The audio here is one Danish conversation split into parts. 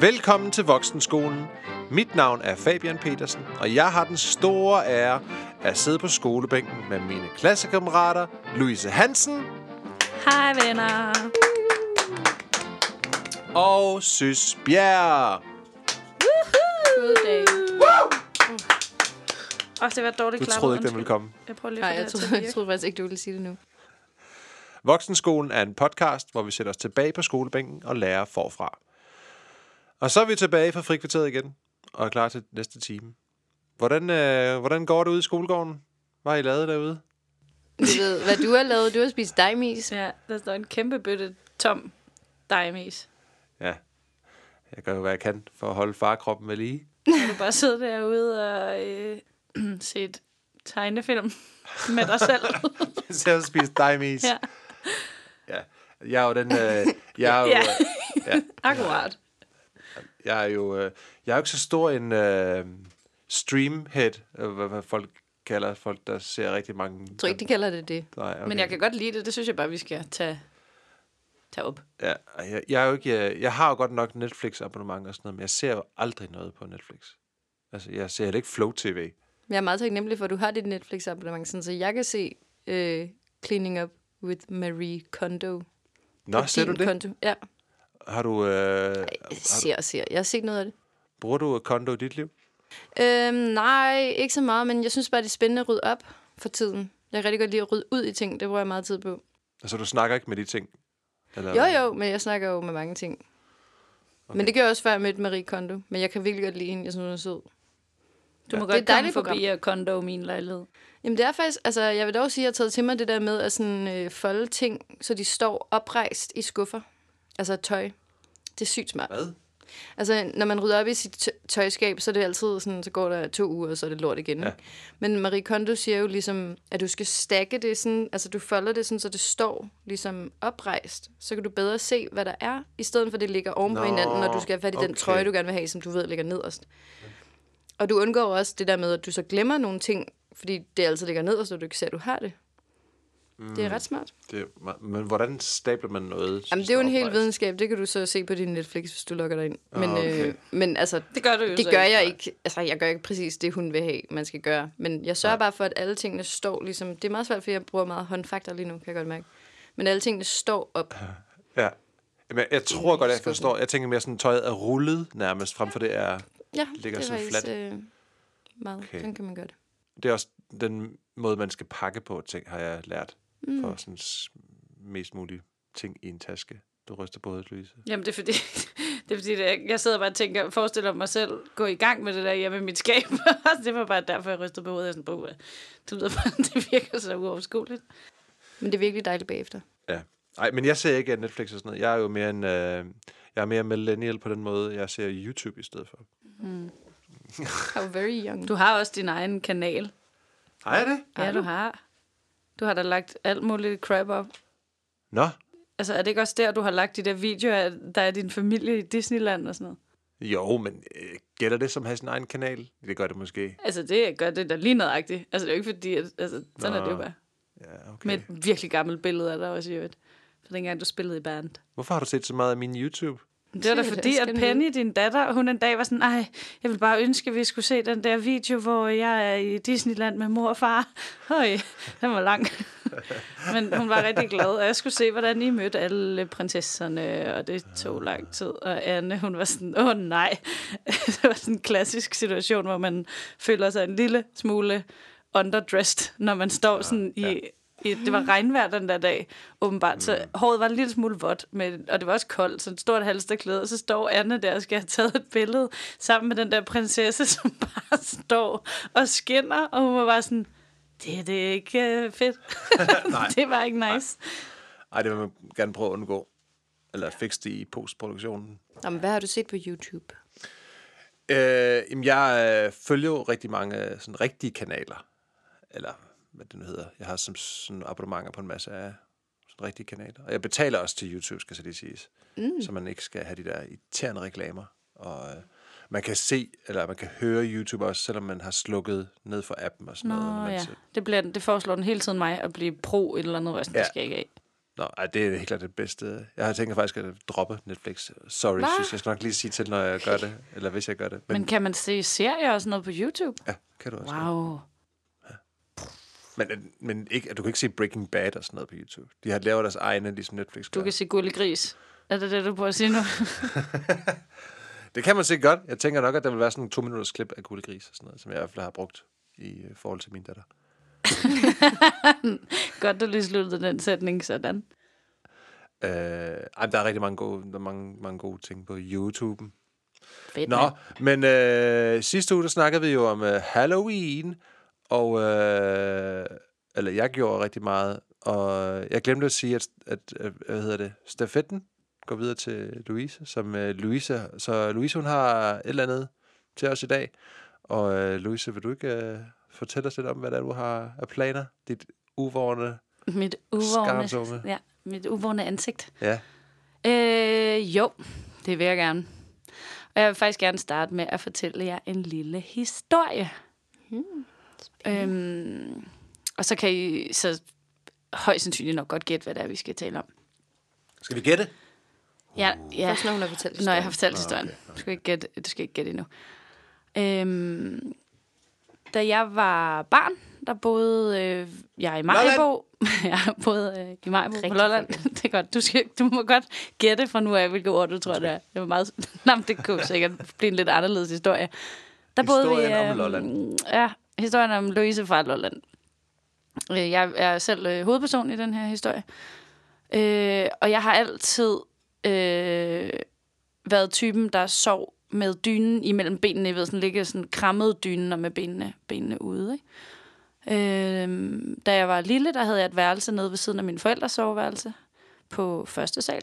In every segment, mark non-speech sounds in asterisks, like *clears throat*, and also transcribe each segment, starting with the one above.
Velkommen til Voksenskolen. Mit navn er Fabian Petersen, og jeg har den store ære at sidde på skolebænken med mine klassekammerater Louise Hansen Hej venner. og Søs Bjerg. God dag. Åh, det var dårligt Du klappet. troede ikke, den ville komme. Jeg prøver lige Nej, jeg troede, jeg troede faktisk ikke, du ville sige det nu. Voksenskolen er en podcast, hvor vi sætter os tilbage på skolebænken og lærer forfra. Og så er vi tilbage fra frikvarteret igen og er klar til næste time. Hvordan, øh, hvordan går det ude i skolegården? Hvad har I lavet derude? Du ved, hvad du har lavet. Du har spist dejmis. Ja, der står en kæmpe bøtte tom dejmis. Ja, jeg gør jo, hvad jeg kan for at holde farkroppen ved lige. Du bare sidde derude og øh, *clears throat* se et tegnefilm *laughs* med dig selv. *laughs* Så jeg spiser dejmis. ja, ja. Jeg er jo den... Øh, jeg er jo, Ja. ja. *laughs* akkurat. Jeg er jo, øh, jeg er jo ikke så stor en øh, streamhead, øh, hvad, hvad folk kalder folk, der ser rigtig mange... Jeg tror ikke, de kalder det det. Nej, okay. Men jeg kan godt lide det. Det synes jeg bare, vi skal tage, tage op. Ja, jeg, jeg, er jo ikke, øh, jeg har jo godt nok Netflix-abonnement og sådan noget, men jeg ser jo aldrig noget på Netflix. Altså, jeg ser heller ikke Flow TV. Jeg er meget taknemmelig for, at du har dit Netflix-abonnement, sådan, så jeg kan se øh, Cleaning Up with Marie Kondo. Nå, ser du det? Konto. Ja, Har du, øh, jeg ser og ser. Jeg har set noget af det. bruger du Kondo i dit liv? Øhm, nej, ikke så meget, men jeg synes bare, det er spændende at rydde op for tiden. Jeg kan rigtig godt lide at rydde ud i ting. Det bruger jeg meget tid på. Altså, du snakker ikke med de ting? Eller, Jo, jo, men jeg snakker jo med mange ting. Okay. Men det gør jeg også, før jeg mødte Marie Kondo. Men jeg kan virkelig godt lide hende. Jeg synes, hun er sød. Du må Det er godt et komme dejligt forbi og kondo min lejlighed. Jamen det er faktisk, altså jeg vil dog sige, at jeg har taget til mig det der med at sådan, øh, folde ting, så de står oprejst i skuffer. Altså tøj. Det er sygt smart. Hvad? Altså når man rydder op i sit tø- tøjskab, så er det altid sådan, så går der to uger, og så er det lort igen. Ja. Men Marie Kondo siger jo ligesom, at du skal stakke det sådan, altså du folder det sådan, så det står ligesom oprejst. Så kan du bedre se, hvad der er, i stedet for at det ligger oven på Nå, hinanden, når du skal have fat i den okay. trøje, du gerne vil have, som du ved ligger nederst. Og du undgår også det der med, at du så glemmer nogle ting, fordi det altid ligger nederst, og du ikke ser, at du har det. Mm. Det er ret smart. Det, er- men hvordan stabler man noget? Jamen, det er jo en hel videnskab. Det kan du så se på din Netflix, hvis du logger dig ind. Men, okay. øh, men altså, Det gør du jo det gør ikke. jeg ikke. Altså, jeg gør ikke præcis det, hun vil have, man skal gøre. Men jeg sørger Nej. bare for, at alle tingene står ligesom... Det er meget svært, fordi jeg bruger meget håndfakter lige nu, kan jeg godt mærke. Men alle tingene står op. *laughs* Ja. Jamen, jeg tror godt, jeg forstår. Jeg tænker mere sådan, tøjet er rullet nærmest, frem for det er... Ja, Ligger det er sådan faktisk fladt. øh, meget. Okay. Okay. Sådan kan man gøre det. Det er også den måde, man skal pakke på ting, har jeg lært. Mm. For sådan mest mulige ting i en taske. Du ryster på hovedet, Louise. Jamen, det er fordi, *laughs* det er fordi det, er- jeg sidder bare og tænker, forestiller mig selv gå i gang med det der hjemme i mit skab. *laughs* det var bare derfor, jeg rystede på hovedet. Jeg sådan, "Puh, det lyder bare, *laughs* det virker så uoverskueligt. Men det er virkelig dejligt bagefter. Ja. Nej, men jeg ser ikke Netflix og sådan noget. Jeg er jo mere en... Øh, jeg er mere millennial på den måde. Jeg ser YouTube i stedet for. How very young. Du har også din egen kanal. Har jeg det? Ja, du har. Du har da lagt alt muligt crap op. Nå. Altså, er det ikke også der, du har lagt de der videoer, af, der er din familie i Disneyland og sådan noget? Jo, men øh, gælder det som at have sin egen kanal? Det gør det måske. Altså, det gør det da lige nøjagtigt. Altså, det er jo ikke fordi, at, altså, sådan Nå. er det jo bare. Ja, okay. Med et virkelig gammelt billede af dig også i øvrigt. For dengang, du spillede i band. Hvorfor har du set så meget af min YouTube? Det var da fordi, at. Penny, din datter, hun en dag var sådan, ej, jeg vil bare ønske, at vi skulle se den der video, hvor jeg er i Disneyland med mor og far. Høj, den var lang. *laughs* Men hun var rigtig glad, og jeg skulle se, hvordan I mødte alle prinsesserne, og det tog lang tid. Og Anne, hun var sådan, åh nej. *laughs* det var sådan en klassisk situation, hvor man føler sig en lille smule underdressed, når man står sådan i... ja. Det var regnvejr den der dag, åbenbart. Så håret var en lille smule vådt, med, og det var også koldt, så et stort halsterklæde. Og så står Anne der og skal have taget et billede sammen med den der prinsesse, *laughs* som bare står og skinner. Og hun var bare sådan, det, det er ikke øh, fedt. *laughs* Nej. *laughs* det var ikke nice. Ej, det vil man gerne prøve at undgå. Eller fikse det i postproduktionen. Jamen, hvad har du set på YouTube? Øh, jamen, jeg øh, følger jo rigtig mange øh, sådan rigtige kanaler. Eller hvad det nu hedder. Jeg har som sådan abonnementer på en masse af sådan rigtige kanaler. Og jeg betaler også til YouTube, skal så det siges. Mm. Så man ikke skal have de der irriterende reklamer. Og øh, man kan se, eller man kan høre YouTube også, selvom man har slukket ned for appen og sådan Nå noget. man ja, ser- det, bliver, det foreslår den hele tiden mig at blive pro et eller andet, jeg sådan, Ja. det skal jeg ikke af. Nå, ej, det er helt klart det bedste. Jeg har tænkt faktisk at droppe Netflix. Sorry, Hva? synes jeg skal nok lige sige til, når jeg gør det, eller hvis jeg gør det. Men kan man se serier og sådan noget på YouTube? ja, kan du også. Wow. Men, men ikke, du kan ikke se Breaking Bad og sådan noget på YouTube. De har lavet deres egne, ligesom Netflix Du kan se Gullig Gris. Er det det, du prøver at sige nu? *laughs* Det kan man sikkert godt. Jeg tænker nok, at der vil være sådan en to minutters klip af Gulde Gris og sådan noget, som jeg i hvert fald har brugt i øh, forhold til min datter. *laughs* Godt, du lige sluttede den sætning sådan. Øh, ej, der er rigtig mange gode, der er mange, mange gode ting på YouTube. Fedt, Nå, mand. men øh, sidste uge, der snakkede vi jo om øh, Halloween, og øh, eller jeg gjorde rigtig meget, og jeg glemte at sige, at, at, at hvad hedder det, stafetten går videre til Louise, som øh, Louise, så Louise, hun har et eller andet til os i dag, og øh, Louise, vil du ikke øh, fortælle os lidt om, hvad det er, du har af planer? Dit uvårende, Mit uvågne, ja, mit uvågne ansigt. ja. Øh, jo, det vil jeg gerne. Og jeg vil faktisk gerne starte med at fortælle jer en lille historie. Hmm, øhm, og så kan I så højst sandsynligt nok godt gætte, hvad det er, vi skal tale om. Skal vi gætte? Ja, ja. Først når hun har fortalt Når jeg historien. har fortalt historien. Du skal ikke gætte, du skal ikke gætte endnu. Øhm, da jeg var barn, der boede øh, jeg i Majbo. *laughs* jeg boede øh, i Majbo på Lolland. *laughs* det er godt. Du, skal, du må godt gætte fra nu af, hvilke ord du tror, det er. Det var meget... *laughs* Nå, men det kunne sikkert blive en lidt anderledes historie. Der boede vi, Historien om øhm, Lolland. Ja, historien om Louise fra Lolland. Øh, Jeg er selv øh, hovedperson i den her historie. Øh, og jeg har altid øh, været typen, der sov med dynen imellem benene. Jeg ved, sådan ligge sådan krammet dynen og med benene, benene ude. Ikke? Øh, da jeg var lille, der havde jeg et værelse nede ved siden af min forældres soveværelse på første sal.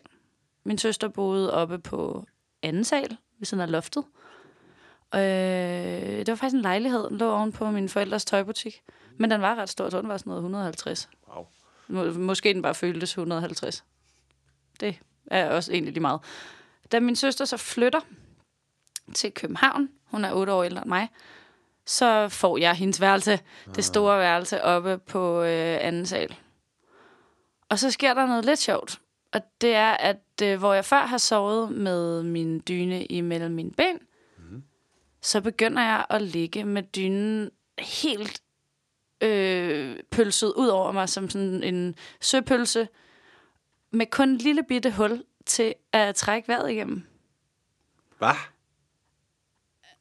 Min søster boede oppe på anden sal ved siden af loftet. Øh, det var faktisk en lejlighed, den lå oven på min forældres tøjbutik. Men den var ret stor, så den var sådan noget 150. Wow. Må, måske den bare føltes 150. Det er også egentlig lige meget. Da min søster så flytter til København, hun er 8 år ældre end mig, så får jeg hendes værelse, det store værelse oppe på øh, anden sal. Og så sker der noget lidt sjovt. Og det er, at øh, hvor jeg før har sovet med min dyne imellem mine ben. Så begynder jeg at ligge med dynen helt øh, pølset ud over mig, som sådan en søpølse, med kun en lille bitte hul til at trække vejret igennem. Hvad?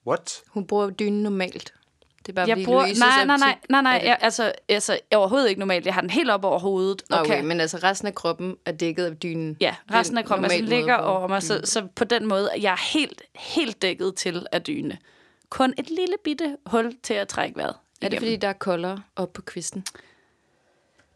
What? Hun bruger dynen normalt. Det er bare, Jeg bruger, Louises nej, nej, nej, nej, nej, jeg, altså, altså overhovedet ikke normalt. Jeg har den helt op over hovedet. Okay, Okay, men altså resten af kroppen er dækket af dynen. Ja, resten af en kroppen altså, ligger over mig, så, så på den måde, jeg er helt, helt dækket til af dyne. Kun et lille bitte hul til at trække vejret. Er det igennem. fordi, der er koldere op på kvisten?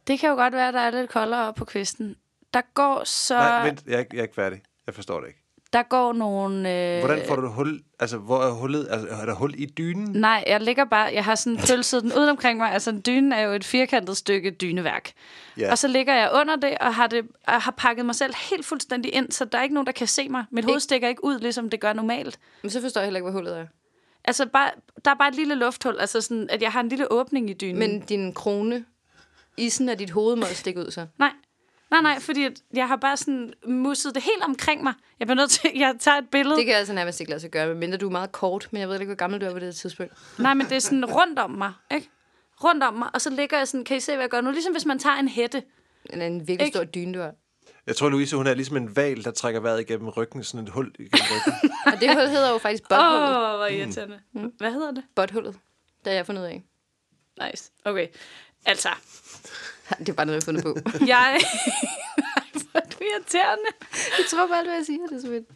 Det kan jo godt være, at der er lidt koldere op på kvisten. Der går så... Nej, vent, jeg er, ikke- jeg er ikke færdig. Jeg forstår det ikke. Der går nogle... Øh, Hvordan får du det hul? Altså, hvor er hullet? Altså, er der hul i dynen? Nej, jeg ligger bare... Jeg har sådan pølset den ud omkring mig. Altså, dynen er jo et firkantet stykke dyneværk. Ja. Og så ligger jeg under det, og har, det, og har pakket mig selv helt fuldstændig ind, så der er ikke nogen, der kan se mig. Mit hoved stikker ikke ud, ligesom det gør normalt. Men så forstår jeg heller ikke, hvad hullet er. Altså, bare, der er bare et lille lufthul, altså sådan, at jeg har en lille åbning i dynen. Men din krone, isen af dit hoved må stikke ud så. Nej, nej, nej, fordi jeg har bare sådan musset det helt omkring mig. Jeg bliver nødt til, *laughs* jeg tager et billede. Det kan altså nærmest ikke lade sig gøre, medmindre du er meget kort, men jeg ved ikke, hvor gammel du er på det tidspunkt. Nej, men det er sådan rundt om mig, ikke? Rundt om mig, og så ligger jeg sådan, kan I se, hvad jeg gør nu? Ligesom hvis man tager en hætte. Eller en virkelig Ikke? stor dyne, du har. Jeg tror, Louise, hun er ligesom en val, der trækker vejret igennem ryggen. Sådan et hul igennem ryggen. *laughs* Og det hul hedder jo faktisk Åh, butthullet. oh, hvor irriterende. Mm. Hvad hedder det? Butthullet. Det har jeg fundet ud af. Nice. Okay. Altså, *laughs* Det er bare noget, jeg har fundet på. jeg... *laughs* Ej, hvor er du irriterende. jeg tror på alt, hvad jeg siger. Det er så fedt.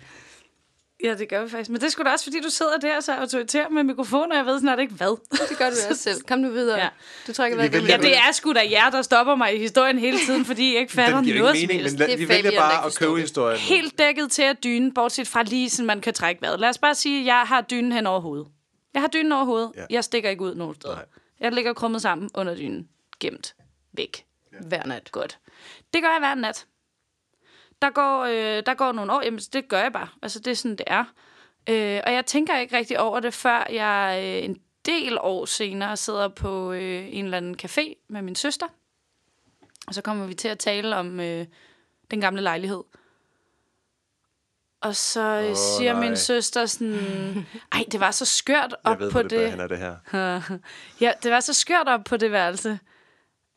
Ja, det gør vi faktisk. Men det sgu da også, fordi du sidder der så autoritær med mikrofonen, og jeg ved snart ikke hvad. Det gør du også selv. Kom nu videre. Ja. Ja. Du trækker gennem Ja, det er sgu da jer, der stopper mig i historien hele tiden, fordi jeg ikke fatter noget ikke som mening, helst. men er vi vælger bare at købe historien. Helt dækket til at dynen, bortset fra lige, så man kan trække vejret. Lad os bare sige, at jeg har dynen hen over hovedet. Jeg har dynen over hovedet. Ja. Ja. Jeg stikker ikke ud nogen steder. Nej. Jeg ligger krummet sammen under dynen. Gemt. Væk. hver nat. Godt. Det gør jeg hver nat. Der går, øh, der går nogle år, jamen det gør jeg bare. Altså det er sådan, det er. Øh, og jeg tænker ikke rigtig over det, før jeg øh, en del år senere sidder på øh, en eller anden café med min søster. Og så kommer vi til at tale om, øh, den gamle lejlighed. Og så oh, siger nej. min søster sådan, *laughs* ej, det var så skørt op Jeg ved, på det, det. det. er det her. *laughs* ja, det var så skørt op på det værelse.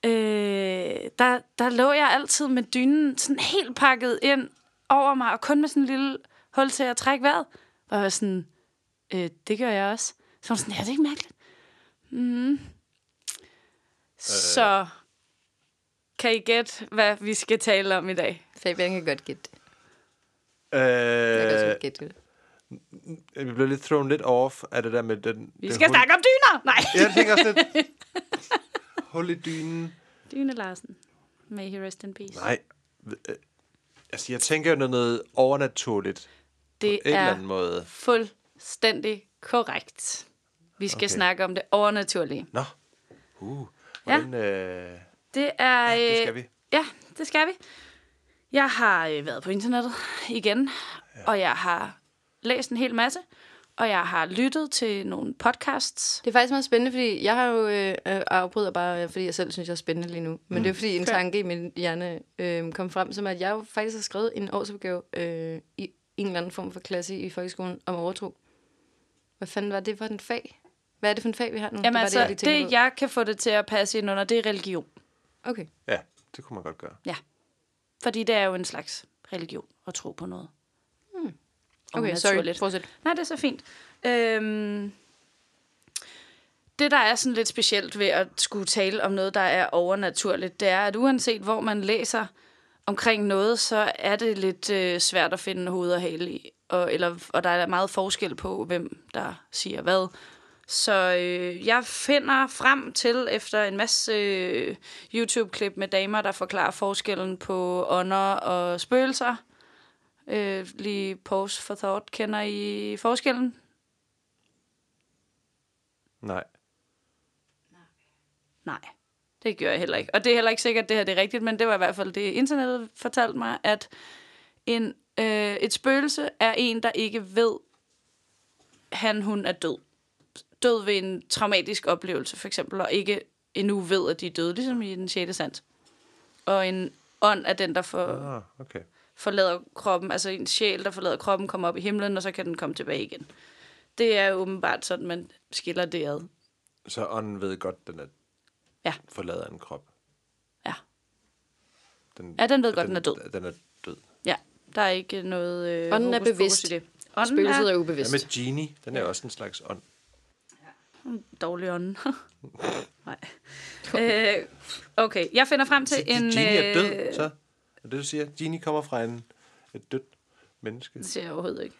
Øh, der, der lå jeg altid med dynen sådan helt pakket ind over mig, og kun med sådan en lille hul til at trække vejret. Og jeg var sådan, øh, det gør jeg også. Så var sådan, ja, det er ikke mærkeligt. Mm. Så kan I gætte, hvad vi skal tale om i dag? Fabian kan godt gætte det. Jeg kan også Øh, godt gætte det. vi blev lidt thrown lidt off af det der med den... Vi den skal hul- snakke om dyner! Nej. Jeg tænker også lidt... *laughs* Hul i dynen. Dyne Larsen. May he rest in peace. Nej. Altså, jeg tænker jo noget, noget overnaturligt. det På en eller er anden måde. fuldstændig korrekt. Vi skal Okay. snakke om det overnaturlige. Nå. Uh. Hvordan, øh, Det er... ja, det skal øh, vi. Ja, det skal vi. Jeg har øh, været på internettet igen, ja. og jeg har læst en hel masse, og jeg har lyttet til nogle podcasts. Det er faktisk meget spændende, fordi jeg har jo øh, øh, afbryder bare, fordi jeg selv synes, jeg er spændende lige nu. Men mm. det er fordi en tanke i min hjerne øh, kom frem, som at jeg jo faktisk har skrevet en årsopgave øh, i en eller anden form for klasse i folkeskolen om overtro. Hvad fanden var det for en fag? Hvad er det for en fag, vi har nu? Jamen var altså, jeg det, tænkte det jeg kan få det til at passe ind under, det er religion. Okay. Ja, det kunne man godt gøre. Fordi det er jo en slags religion at tro på noget. Okay, sorry. Overnaturligt. Fortsæt. Nej, det er så fint. Øhm, det, der er sådan lidt specielt ved at skulle tale om noget, der er overnaturligt, det er, at uanset hvor man læser omkring noget, så er det lidt øh, svært at finde hoved og hale i. Og, eller, og der er meget forskel på, hvem der siger hvad. Så øh, jeg finder frem til, efter en masse øh, YouTube-klip med damer, der forklarer forskellen på ånder og spøgelser. Øh, lige pause for thought. Kender I forskellen? Nej. Nej, det gør jeg heller ikke. Og det er heller ikke sikkert, at det her det er rigtigt, men det var i hvert fald det, internettet fortalte mig, at en, øh, et spøgelse er en, der ikke ved, han, hun er død. Død ved en traumatisk oplevelse, for eksempel, og ikke endnu ved, at de er døde, ligesom i den 6. sans. Og en ånd er den, der får, Ah, okay. Forlader kroppen, altså en sjæl, der forlader kroppen, kommer op i himlen, og så kan den komme tilbage igen. Det er åbenbart sådan, man skiller det ad. Så ånden ved godt, den er Ja. forlader en krop. Ja. Den, Ja, den ved godt, den er død. Den er død. Ja, der er ikke noget... Øh, Ånden er bevidst. I det. Ånden Spøgelset er Hvad ubevidst. med Genie? Den er også en slags ånd. er dårlig ånden. *laughs* Nej. Øh, okay, jeg finder frem til en... Genie er død, øh, så? Er det, du siger? Genie kommer fra en, et dødt menneske. Det ser jeg overhovedet ikke.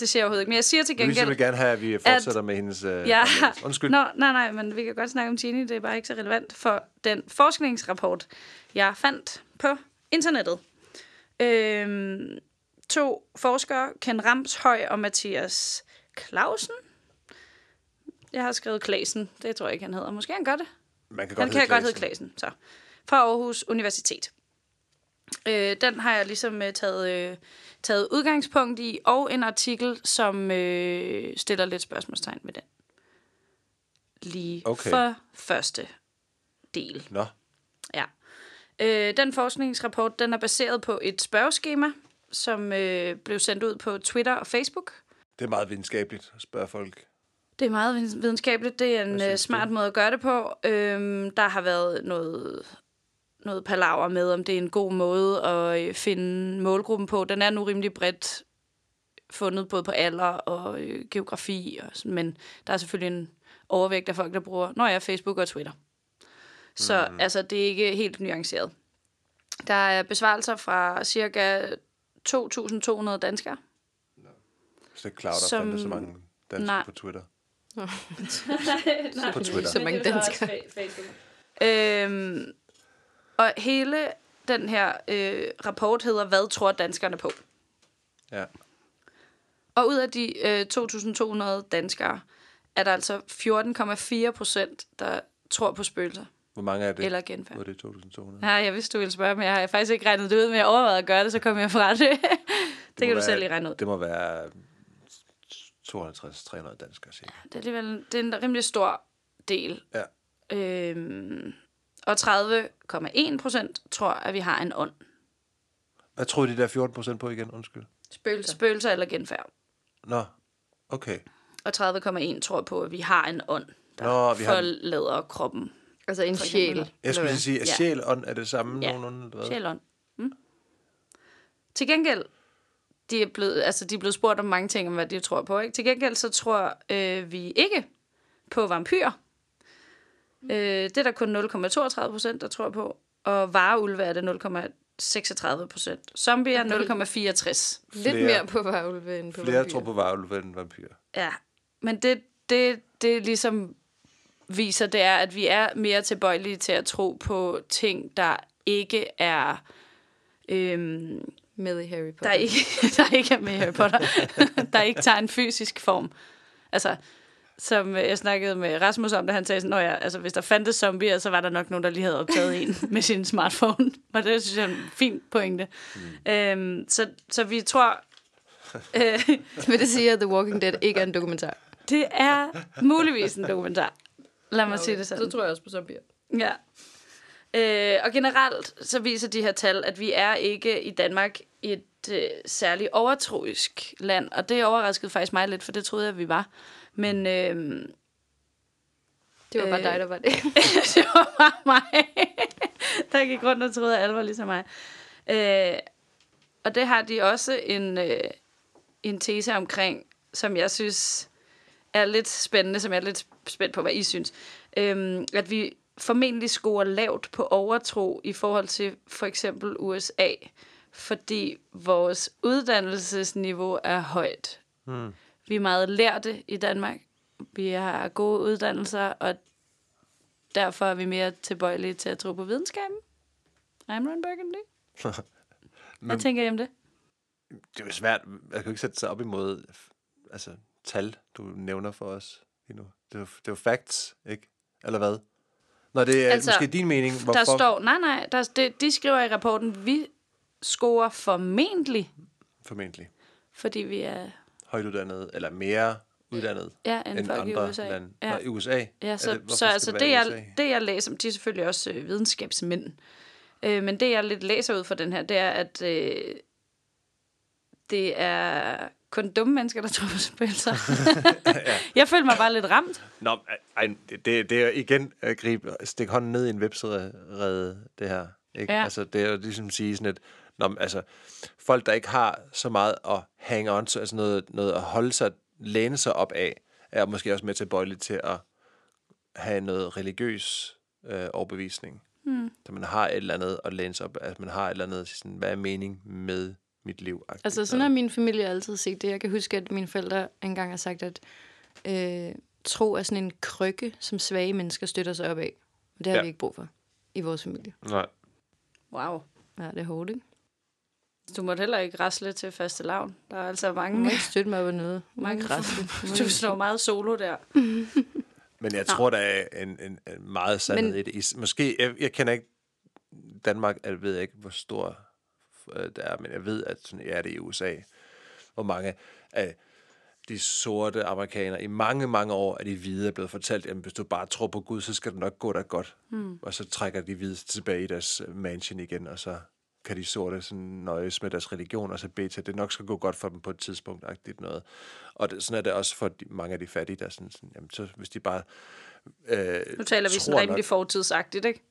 Det ser jeg overhovedet ikke. Men jeg siger til gengæld... vil gerne have, at vi fortsætter med hendes øh, Ja. Undskyld. Nå, nej, nej, men vi kan godt snakke om Genie. Det er bare ikke så relevant for den forskningsrapport, jeg fandt på internettet. Øhm, to forskere, Ken Ramshøj og Mathias Clausen. Jeg har skrevet Klasen. Det tror jeg ikke, han hedder. Måske han gør det. Man kan Han kan godt hedde. Klasen. Så. Fra Aarhus Universitet. Øh, den har jeg ligesom øh, taget, øh, taget udgangspunkt i, og en artikel, som øh, stiller lidt spørgsmålstegn ved den. Lige Okay. for første del. Nå, Ja. Øh, den forskningsrapport, den er baseret på et spørgeskema, som øh, blev sendt ud på Twitter og Facebook. det er meget videnskabeligt at spørge folk. Det er meget vid- videnskabeligt. Det er en øh, smart du? måde at gøre det på. Øhm, der har været noget, noget palaver med, om det er en god måde at øh, finde målgruppen på. Den er nu rimelig bredt fundet både på alder og øh, geografi. Og sådan, men der er selvfølgelig en overvægt af folk, der bruger når jeg Facebook og Twitter. Så mm. altså, det er ikke helt nuanceret. Der er besvarelser fra cirka 2.200 danskere. Så det er klart, der Som- fandt så mange danskere Nej. på Twitter. *laughs* Nej, På Twitter. Så mange danskere. Øhm, og hele den her øh, rapport hedder, hvad tror danskerne på? Ja. Og ud af de øh, 2.200 danskere, er der altså 14,4 procent, der tror på spøgelser Hvor mange er det? eller genfærd. Hvor er det 2.200? Ja, jeg vidste, du ville spørge, men jeg har faktisk ikke regnet det ud, men jeg overvejede at gøre det, så kom jeg fra det. *laughs* det, må kan du være- selv lige regne ud. Det må være 52-300 danskere, cirka. Det er alligevel det er en rimelig stor del. Ja. Øhm, og 30,1 procent tror, at vi har en ånd. Hvad troede de der 14 procent på igen? Undskyld. Spøgelser. Spøgelser eller genfærd. Nå, okay. Og 30,1 tror på, at vi har en ånd, der Nå, vi har- forlader kroppen. Altså en sjæl. Jeg skulle sige, at Ja. sjæl ånd er det samme Ja. nogenlunde, eller hvad? Sjæl ånd. Mm. Til gengæld, de er, blevet, altså, de er blevet spurgt om mange ting, om hvad de tror på. Ikke? Til gengæld så tror øh, vi ikke på vampyrer. Øh, det er der kun 0,32 procent, der tror på. Og vareulve er det 0,36 procent. Zombier 0,64. Lidt mere på varulve end på Flere vampyr. tror på varulve end vampyr. Ja, men det, det, det ligesom viser, det er, at vi er mere tilbøjelige til at tro på ting, der ikke er... Øhm, Med i Harry Potter. der, ikke, *laughs* der ikke er med i Harry Potter. *laughs* der ikke tager en fysisk form. Altså, som øh, jeg snakkede med Rasmus om, da han sagde sådan, Nå ja, altså, hvis der fandtes zombier, så var der nok nogen, der lige havde optaget en *laughs* med sin smartphone. *laughs* Og det synes jeg er en fin pointe. Mm. Øhm, så, så vi tror... *laughs* Øh, Vil det sige, at The Walking Dead ikke er en dokumentar? det er muligvis en dokumentar. Lad mig okay. sige det sådan. Så tror jeg også på zombier. Ja. Øh, og generelt så viser de her tal, at vi er ikke i Danmark et øh, særligt overtroisk land, og det overraskede faktisk mig lidt, for det troede jeg, vi var. Men øh, Det var bare Øh. dig, der var det. *laughs* det var bare mig, der gik rundt og troede, at alle var ligesom mig. Øh, og det har de også en, øh, en tese omkring, som jeg synes er lidt spændende, som jeg er lidt spændt på, hvad I synes. Øhm, at vi formentlig scorer lavt på overtro i forhold til for eksempel USA, fordi vores uddannelsesniveau er højt. Hmm. Vi er meget lærte i Danmark. Vi har gode uddannelser, og derfor er vi mere tilbøjelige til at tro på videnskaben. I'm Ron Burgundy. *laughs* Hvad Men- tænker I om det? Det er jo svært. Jeg kan ikke sætte sig op imod altså, tal, du nævner for os lige nu. Det er, jo, det er jo facts, ikke? Eller hvad? Når det er altså, måske din mening, hvorfor... Der står, nej, nej, der, det, de skriver i rapporten, vi scorer formentlig, Formentlig. fordi vi er Højt uddannet, eller mere uddannet ja, end, end andre i USA. lande. Ja. Nå, i USA? Ja, så, det, så altså det, i jeg, det, jeg læser, de er selvfølgelig også øh, videnskabsmænd, øh, men det, jeg lidt læser ud fra den her, det er, at øh, det er kun dumme mennesker, der *laughs* tror på spøgelser. *laughs* Jeg føler mig bare lidt ramt. Nå, ej, det, det, det er igen at gribe, stik hånden ned i en webside, det her. Ikke? Ja. Altså, det er jo ligesom at sige sådan et, Nå, men altså, folk, der ikke har så meget at hang on to, altså noget, noget at holde sig, læne sig op af, er måske også med tilbøjeligt til at have noget religiøs øh, overbevisning. Mm. Så man har et eller andet at læne sig op af, altså man har et eller andet, sådan, hvad er mening med mit liv? Altså, sådan har min familie altid set det. Jeg kan huske, at mine forældre engang har sagt, at øh, tro er sådan en krykke, som svage mennesker støtter sig op af. Det har ja. vi ikke brug for i vores familie. Nej. Wow. Ja, det er hårdt, ikke? Du måtte heller ikke rasle til faste lavn. Der er altså Du må mange, ikke støtte mig på noget. Mange raste. du står meget solo der. *laughs* Men jeg tror, der er en, en, en meget sandhed Men- i det. Måske, jeg, jeg kender ikke Danmark, jeg ved ikke, hvor stor øh, det er, men jeg ved, at sådan er det i USA. Hvor mange af de sorte amerikanere, i mange, mange år er de hvide blevet fortalt, at hvis du bare tror på Gud, så skal det nok gå dig godt. Mm. Og så trækker de hvide tilbage i deres mansion igen, og så kan de sorte sådan nøjes med deres religion, og så bede til, at det nok skal gå godt for dem på et tidspunkt, agtigt noget. Og det, sådan er det også for de, mange af de fattige, der er sådan, sådan jamen, så hvis de bare øh, Nu taler vi sådan rimelig fortidsagtigt, ikke?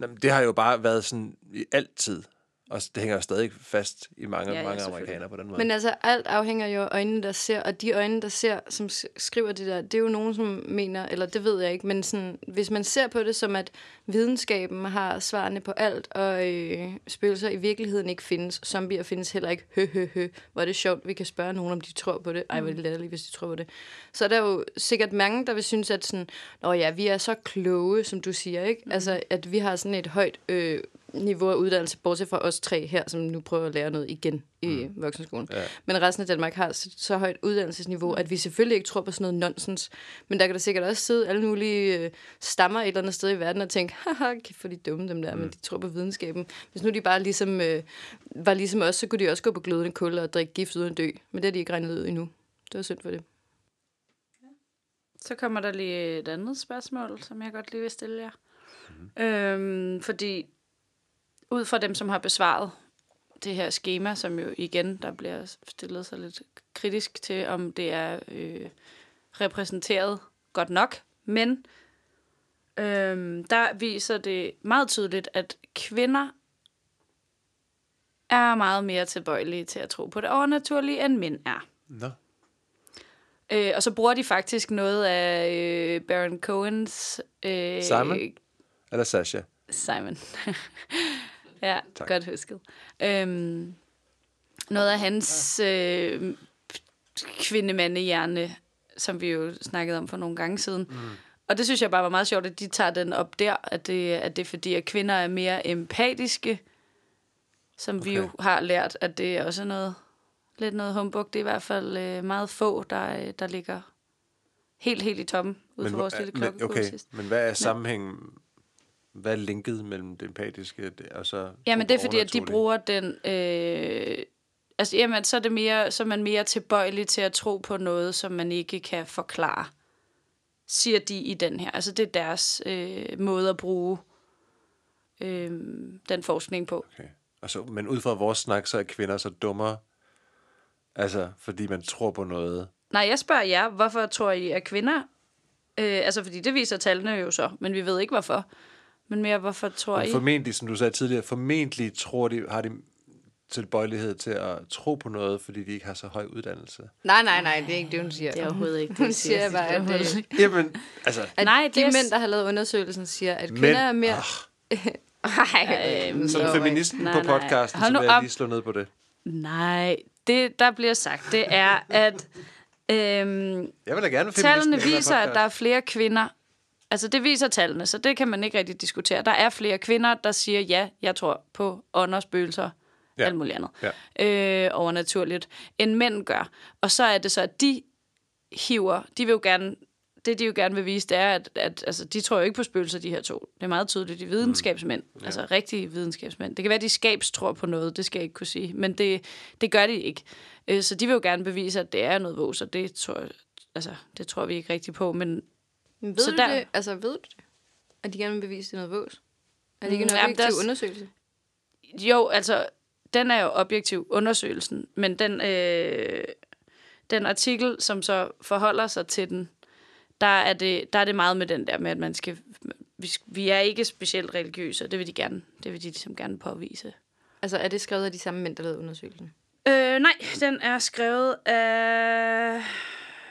Jamen, det har jo bare været sådan i altid. Og det hænger jo stadig fast i mange, Ja, ja, ja, mange amerikanere på den måde. Men altså, alt afhænger jo af øjnene, der ser, og de øjne, der ser, som skriver det der, det er jo nogen, som mener, eller det ved jeg ikke, men sådan, hvis man ser på det som, at videnskaben har svarene på alt, og øh, spøgelser i virkeligheden ikke findes, zombier findes heller ikke, hø, hø, hø, hvor er det sjovt, vi kan spørge nogen, om de tror på det. Ej, hvor er det latterligt, hvis de tror på det. Så er der jo sikkert mange, der vil synes, at sådan, Nå ja, vi er så kloge, som du siger, ikke? Mm. Altså, at vi har sådan et højt øh, niveau af uddannelse, bortset fra os tre her, som nu prøver at lære noget igen i mm. voksenskolen. Ja. Men resten af Danmark har så, så højt uddannelsesniveau, at vi selvfølgelig ikke tror på sådan noget nonsens. Men der kan der sikkert også sidde alle mulige øh, stammer et eller andet sted i verden og tænke, haha, kæft for de dumme dem der, mm. men de tror på videnskaben. Hvis nu de bare ligesom, øh, var ligesom os, så kunne de også gå på glødende kul og drikke gift uden at dø. Men det har de ikke regnet ud endnu. Det var synd for det. Så kommer der lige et andet spørgsmål, som jeg godt lige vil stille jer. Mm. Øhm, fordi ud fra dem, som har besvaret, det her schema, som jo igen, der bliver stillet sig lidt kritisk til, om det er øh, repræsenteret godt nok. Men øh, der viser det meget tydeligt, at kvinder er meget mere tilbøjelige til at tro på det overnaturlige, end mænd er. Nå. Øh, og så bruger de faktisk noget af øh, Baron Cohens... Øh, Simon? Eller Sasha? Simon. *laughs* ja, Tak. godt husket. Øhm, noget af hans øh, kvindemandehjerne, som vi jo snakkede om for nogle gange siden. Mm. Og det synes jeg bare var meget sjovt, at de tager den op der, at det, at det er fordi, at kvinder er mere empatiske, som okay. vi jo har lært, at det er også noget, lidt noget humbug. Det er i hvert fald øh, meget få, der, øh, der ligger helt, helt i toppen ud for vores lille men, klokkekode okay, sidst. men hvad er sammenhængen? Hvad er linket mellem det empatiske og så... Jamen, det er fordi, at de bruger den... Øh, altså, jamen, så er, det mere, så er man mere tilbøjelig til at tro på noget, som man ikke kan forklare, siger de i den her. Altså, det er deres øh, måde at bruge øh, den forskning på. Okay. Og så, men ud fra vores snak, så er kvinder så dummere, altså fordi man tror på noget. Nej, jeg spørger jer, hvorfor tror I, at kvinder... Øh, altså, fordi det viser tallene jo så, men vi ved ikke, hvorfor. Men mere, hvorfor tror I? formentlig, som du sagde tidligere, formentlig tror de, har de tilbøjelighed til at tro på noget, fordi de ikke har så høj uddannelse. Nej, nej, nej, det er ikke det, hun siger. Det er overhovedet ikke *laughs* det, Hun siger. siger bare, at, øh, ikke. Jamen, altså, at Nej, de det er mænd, der har lavet undersøgelsen, siger, at kvinder er mere... ah, *laughs* Ej, Øhm, som feministen Nej, på nej. podcasten, Hold så vil jeg op. lige slå ned på det. Nej, det, der bliver sagt, det er, at *laughs* øhm, Jeg vil da gerne tallene viser, at der er flere kvinder. Altså, det viser tallene, så det kan man ikke rigtig diskutere. Der er flere kvinder, der siger, ja, jeg tror på ånder, spøgelser, Ja. alt muligt andet, Ja. øh, overnaturligt, end mænd gør. Og så er det så, at de hiver, de vil jo gerne, det de jo gerne vil vise, det er, at, at altså, de tror jo ikke på spøgelser, de her to. Det er meget tydeligt, de er videnskabsmænd, mm. ja. altså rigtige videnskabsmænd. Det kan være, de skabs tror på noget, det skal jeg ikke kunne sige, men det, det gør de ikke. Øh, Så de vil jo gerne bevise, at det er noget vås, og det tror, altså, det tror vi ikke rigtigt på, men Men ved Så du der- det? Altså, ved du det? At de gerne vil bevise, det er noget vås? Er det ikke en Mm, jamen, objektiv der- undersøgelse? Jo, altså, den er jo objektiv, undersøgelsen, men den, øh, den artikel, som så forholder sig til den, der er, det, der er det meget med den der med, at man skal, vi, vi er ikke specielt religiøse, og det vil de gerne, det vil de ligesom gerne påvise. Altså, er det skrevet af de samme mænd, der lavede undersøgelsen? Øh, nej, den er skrevet af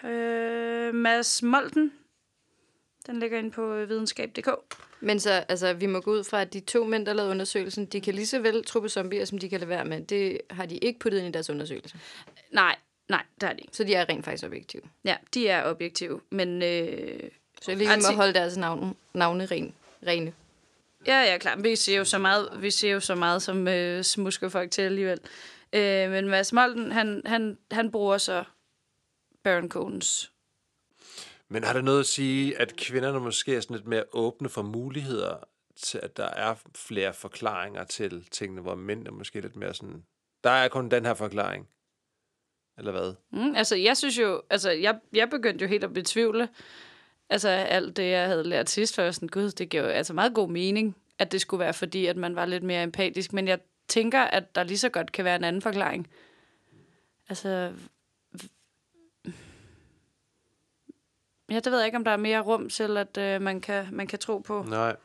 øh, Mads Molten. Den ligger inde på øh, videnskab.dk. Men så, altså, vi må gå ud fra, at de to mænd, der lavede undersøgelsen, de kan lige så vel tro på zombier, som de kan lade være med. Det har de ikke puttet ind i deres undersøgelse. Nej, nej, der er de ikke. Så de er rent faktisk objektive. Ja, de er objektive, men... Øh, Så jeg lige må holde deres navn, navne ren, rene. Ja, ja, klart. Vi ser jo så meget, vi ser jo så meget som øh, smusker folk til alligevel. Øh, men Mads Molten, han, han, han bruger så Baron Cohens. Men har det noget at sige, at kvinderne måske er sådan lidt mere åbne for muligheder til, at der er flere forklaringer til tingene, hvor mænd er måske lidt mere sådan, der er kun den her forklaring. Eller hvad? Mm, altså, jeg synes jo, altså, jeg, jeg begyndte jo helt at betvivle, altså, alt det, jeg havde lært sidst, for jeg var sådan, gud, det giver jo altså meget god mening, at det skulle være fordi, at man var lidt mere empatisk, men jeg tænker, at der lige så godt kan være en anden forklaring. Altså, ja, det ved jeg ikke, om der er mere rum til, at øh, man, kan, man kan tro på. Nej.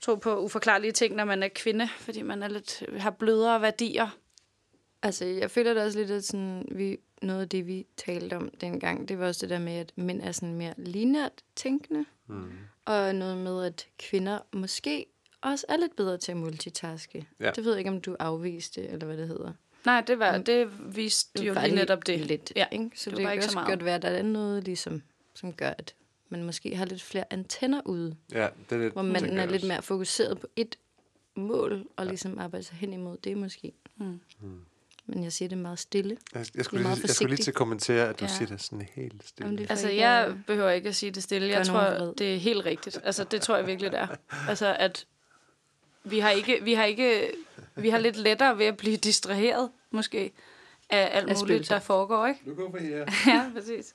tro på uforklarlige ting, når man er kvinde, fordi man er lidt, har blødere værdier. Altså, jeg føler da også lidt, at sådan, vi, noget af det, vi talte om dengang, det var også det der med, at mænd er sådan mere linært tænkende. Mm. Og noget med, at kvinder måske også er lidt bedre til at multitaske. Ja. Det ved jeg ikke, om du afviste, eller hvad det hedder. Nej, det, var, det viste jo lige netop det. Lidt, Ja, ikke? Så det det, var det ikke kan så også meget. godt være, at der er noget, ligesom, som gør, at man måske har lidt flere antenner ude, Ja, det er lidt, hvor man er lidt mere fokuseret på et mål, og ligesom arbejder sig hen imod det måske. Mm. Men jeg siger det meget stille. Jeg, jeg, skulle meget lige, jeg skulle lige til at kommentere, at du Ja. siger det sådan helt stille. Jamen, det Altså, jeg behøver ikke at sige det stille. Jeg tror, det er helt rigtigt. Altså, det tror jeg virkelig, det er. *laughs* Altså, at vi har ikke, vi har ikke, vi har lidt lettere ved at blive distraheret, måske, af alt Af muligt, der foregår, ikke? Nu kommer her. *laughs* Ja, præcis.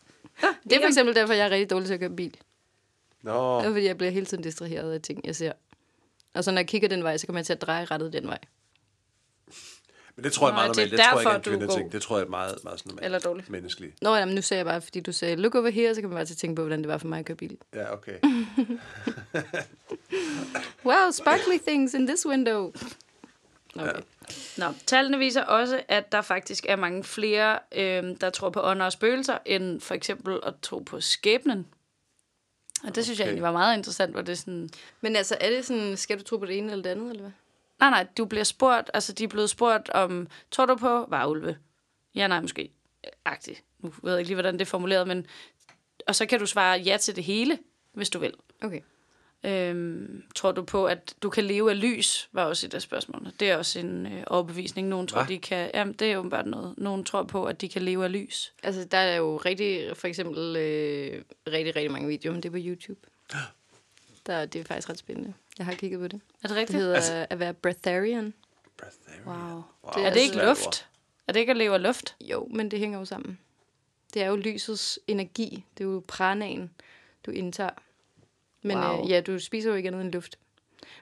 Det er for eksempel derfor, jeg er rigtig dårlig til at køre bil. Nå, Det er fordi, jeg bliver hele tiden distraheret af ting, jeg ser. Og så når jeg kigger den vej, så kommer jeg til at dreje rettet den vej. Men det tror jeg Nej, meget det er normalt. Det tror jeg ikke er en kvindeting. Det tror jeg er meget, meget sådan normalt. Eller dårligt. Menneskeligt. Nå, jamen, nu sagde jeg bare, fordi du sagde, look over here, så kan man bare til at tænke på, hvordan det var for mig at køre bil. Ja, okay. *laughs* Wow, sparkly things in this window. Okay. Nå, tallene viser også, at der faktisk er mange flere, øh, der tror på ånder og spøgelser, end for eksempel at tro på skæbnen. Og det synes jeg Okay. egentlig var meget interessant, hvor det sådan... Men altså, er det sådan, skal du tro på det ene eller det andet, eller hvad? Nej, nej, du bliver spurgt, altså de er blevet spurgt om, tror du på varulve? Ja, nej, måske. Agtigt. Nu ved jeg ikke lige, hvordan det er formuleret, men... Og så kan du svare ja til det hele, hvis du vil. Okay. Øhm, tror du på, at du kan leve af lys, var også et af spørgsmålene. Det er også en øh, overbevisning. Nogen tror, Hva? de kan... Jamen, det er jo bare noget. Nogen tror på, at de kan leve af lys. Altså, der er jo rigtig, for eksempel, øh, rigtig, rigtig mange videoer, men det er på YouTube. *gasps* Der, det er faktisk ret spændende. Jeg har kigget på det. Er det Det rigtigt? hedder altså, at være breatharian. Breatharian. Wow. Wow. Det Er det ikke luft? Er det ikke at leve af luft? Jo, men det hænger jo sammen. Det er jo lysets energi. Det er jo pranaen, du indtager. Men Wow. wow. øh, ja, du spiser jo ikke andet end luft.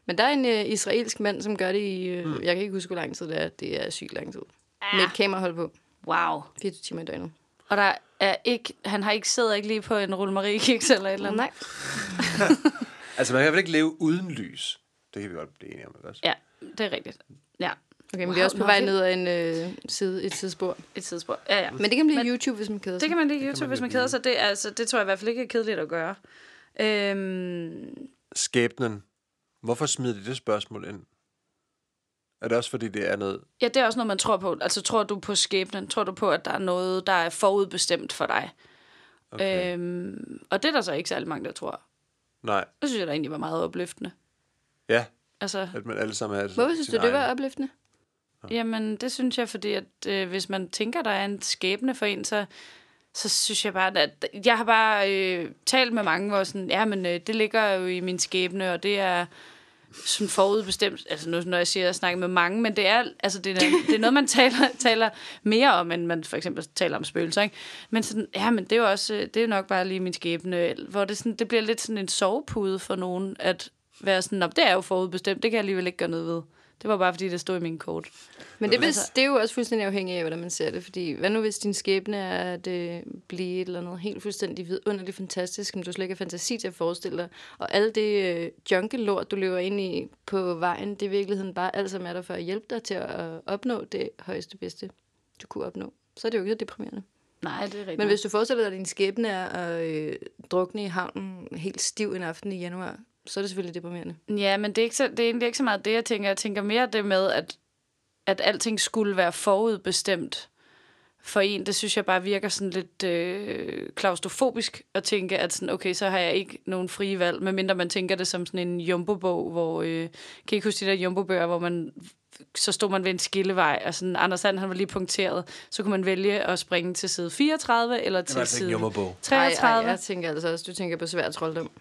Men der er en øh, israelsk mand, som gør det i... Øh, mm. Jeg kan ikke huske, hvor lang tid det er. Det er sygt lang tid. Ah. Med et kamerahold på. Wow. 24 timer i døgnet. Og der er ikke, han har ikke siddet ikke lige på en rullemarie-kiks eller et eller andet. Nej. *laughs* Altså, man kan vel ikke leve uden lys? Det kan vi godt blive enige om, ikke også? Ja, det er rigtigt. Ja, Okay, men wow, vi er også på vej ned ad en øh, side, et sidespor. et tidsspor. Ja, ja. Men det kan blive Men- YouTube, hvis man keder sig. Det kan man lige YouTube, man hvis man keder sig. Det, altså, det tror jeg i hvert fald ikke er kedeligt at gøre. Øhm, Skæbnen. Hvorfor smider de det spørgsmål ind? Er det også, fordi det er noget... ja, det er også noget, man tror på. Altså, tror du på skæbnen? Tror du på, at der er noget, der er forudbestemt for dig? Okay. Øhm, og det er der så ikke særlig mange, der tror. Nej. Det synes jeg da egentlig var meget opløftende. Ja, Altså, at man alle sammen er... Hvorfor synes du, sin det var egen- opløftende? Jamen, det synes jeg, fordi at øh, hvis man tænker, der er en skæbne for en, så, så synes jeg bare, at jeg har bare øh, talt med mange, hvor sådan, ja, men øh, det ligger jo i min skæbne, og det er sådan forudbestemt, altså nu, når jeg siger at snakke med mange, men det er, altså det er, det er noget, man *laughs* taler, taler mere om, end man for eksempel taler om spøgelser, ikke? Men sådan, ja, men det er jo også, øh, det er jo nok bare lige min skæbne, hvor det, sådan, det bliver lidt sådan en sovepude for nogen, at være sådan, det er jo forudbestemt, det kan jeg alligevel ikke gøre noget ved. Det var bare, fordi det stod i min kort. Men det, er, Altså- det er jo også fuldstændig afhængigt af, hvordan man ser det. Fordi hvad nu hvis din skæbne er at øh, blive et eller andet helt fuldstændig vidunderligt fantastisk, som du slet ikke har fantasi til at forestille dig. Og alt det øh, junkelort, du løber ind i på vejen, det er i virkeligheden bare alt, som er der for at hjælpe dig til at opnå det højeste bedste, du kunne opnå. Så er det jo ikke så deprimerende. Nej, det er rigtigt. Men hvis du forestiller dig, at din skæbne er at øh, drukne i havnen helt stiv en aften i januar, så er det selvfølgelig deprimerende. Ja, men det er, ikke så, det er egentlig ikke så meget det, jeg tænker. Jeg tænker mere det med, at, at alting skulle være forudbestemt for en. Det synes jeg bare virker sådan lidt øh, klaustrofobisk at tænke, at sådan, okay, så har jeg ikke nogen frie valg, medmindre man tænker det som sådan en jumbo-bog, hvor, øh, kan I ikke huske de der jumbo-bøger, hvor man så stod man ved en skillevej, og sådan, Anders Sand, han var lige punkteret, så kunne man vælge at springe til side 34, eller til altså side nummerbog. 33. Ej, ej, jeg tænker altså også, du tænker på svær trolddom.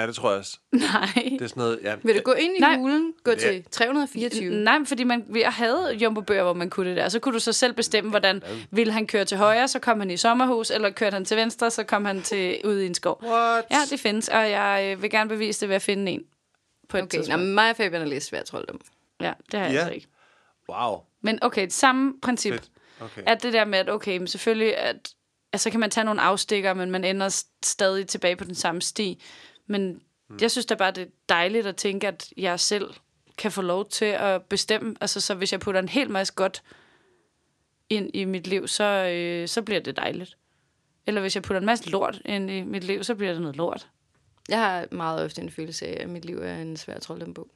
Ja, det tror jeg også. *laughs* Nej. Det er sådan noget... Ja, Vil du gå ind i Nej. hulen, gå Ja. til 324? Nej, men fordi man, jeg havde jumbo-bøger, hvor man kunne det der. Så kunne du så selv bestemme, hvordan ville han køre til højre, så kom han i sommerhus, eller kørte han til venstre, så kom han til ud i en skov. What? Ja, det findes, og jeg øh, vil gerne bevise det ved at finde en på et Okay, tidspunkt. nå, mig og Fabian har læst svær trolddom. Ja, det har jeg Ja. altså ikke. Wow. Men okay, samme princip. Fedt. Okay. At det der med, at okay, men selvfølgelig, at altså, kan man tage nogle afstikker, men man ender stadig tilbage på den samme sti. Men mm. jeg synes da bare, det er dejligt at tænke, at jeg selv kan få lov til at bestemme. Altså, så hvis jeg putter en hel masse godt ind i mit liv, så, øh, så bliver det dejligt. Eller hvis jeg putter en masse lort ind i mit liv, så bliver det noget lort. Jeg har meget ofte en følelse af, at mit liv er en svær trolddombog.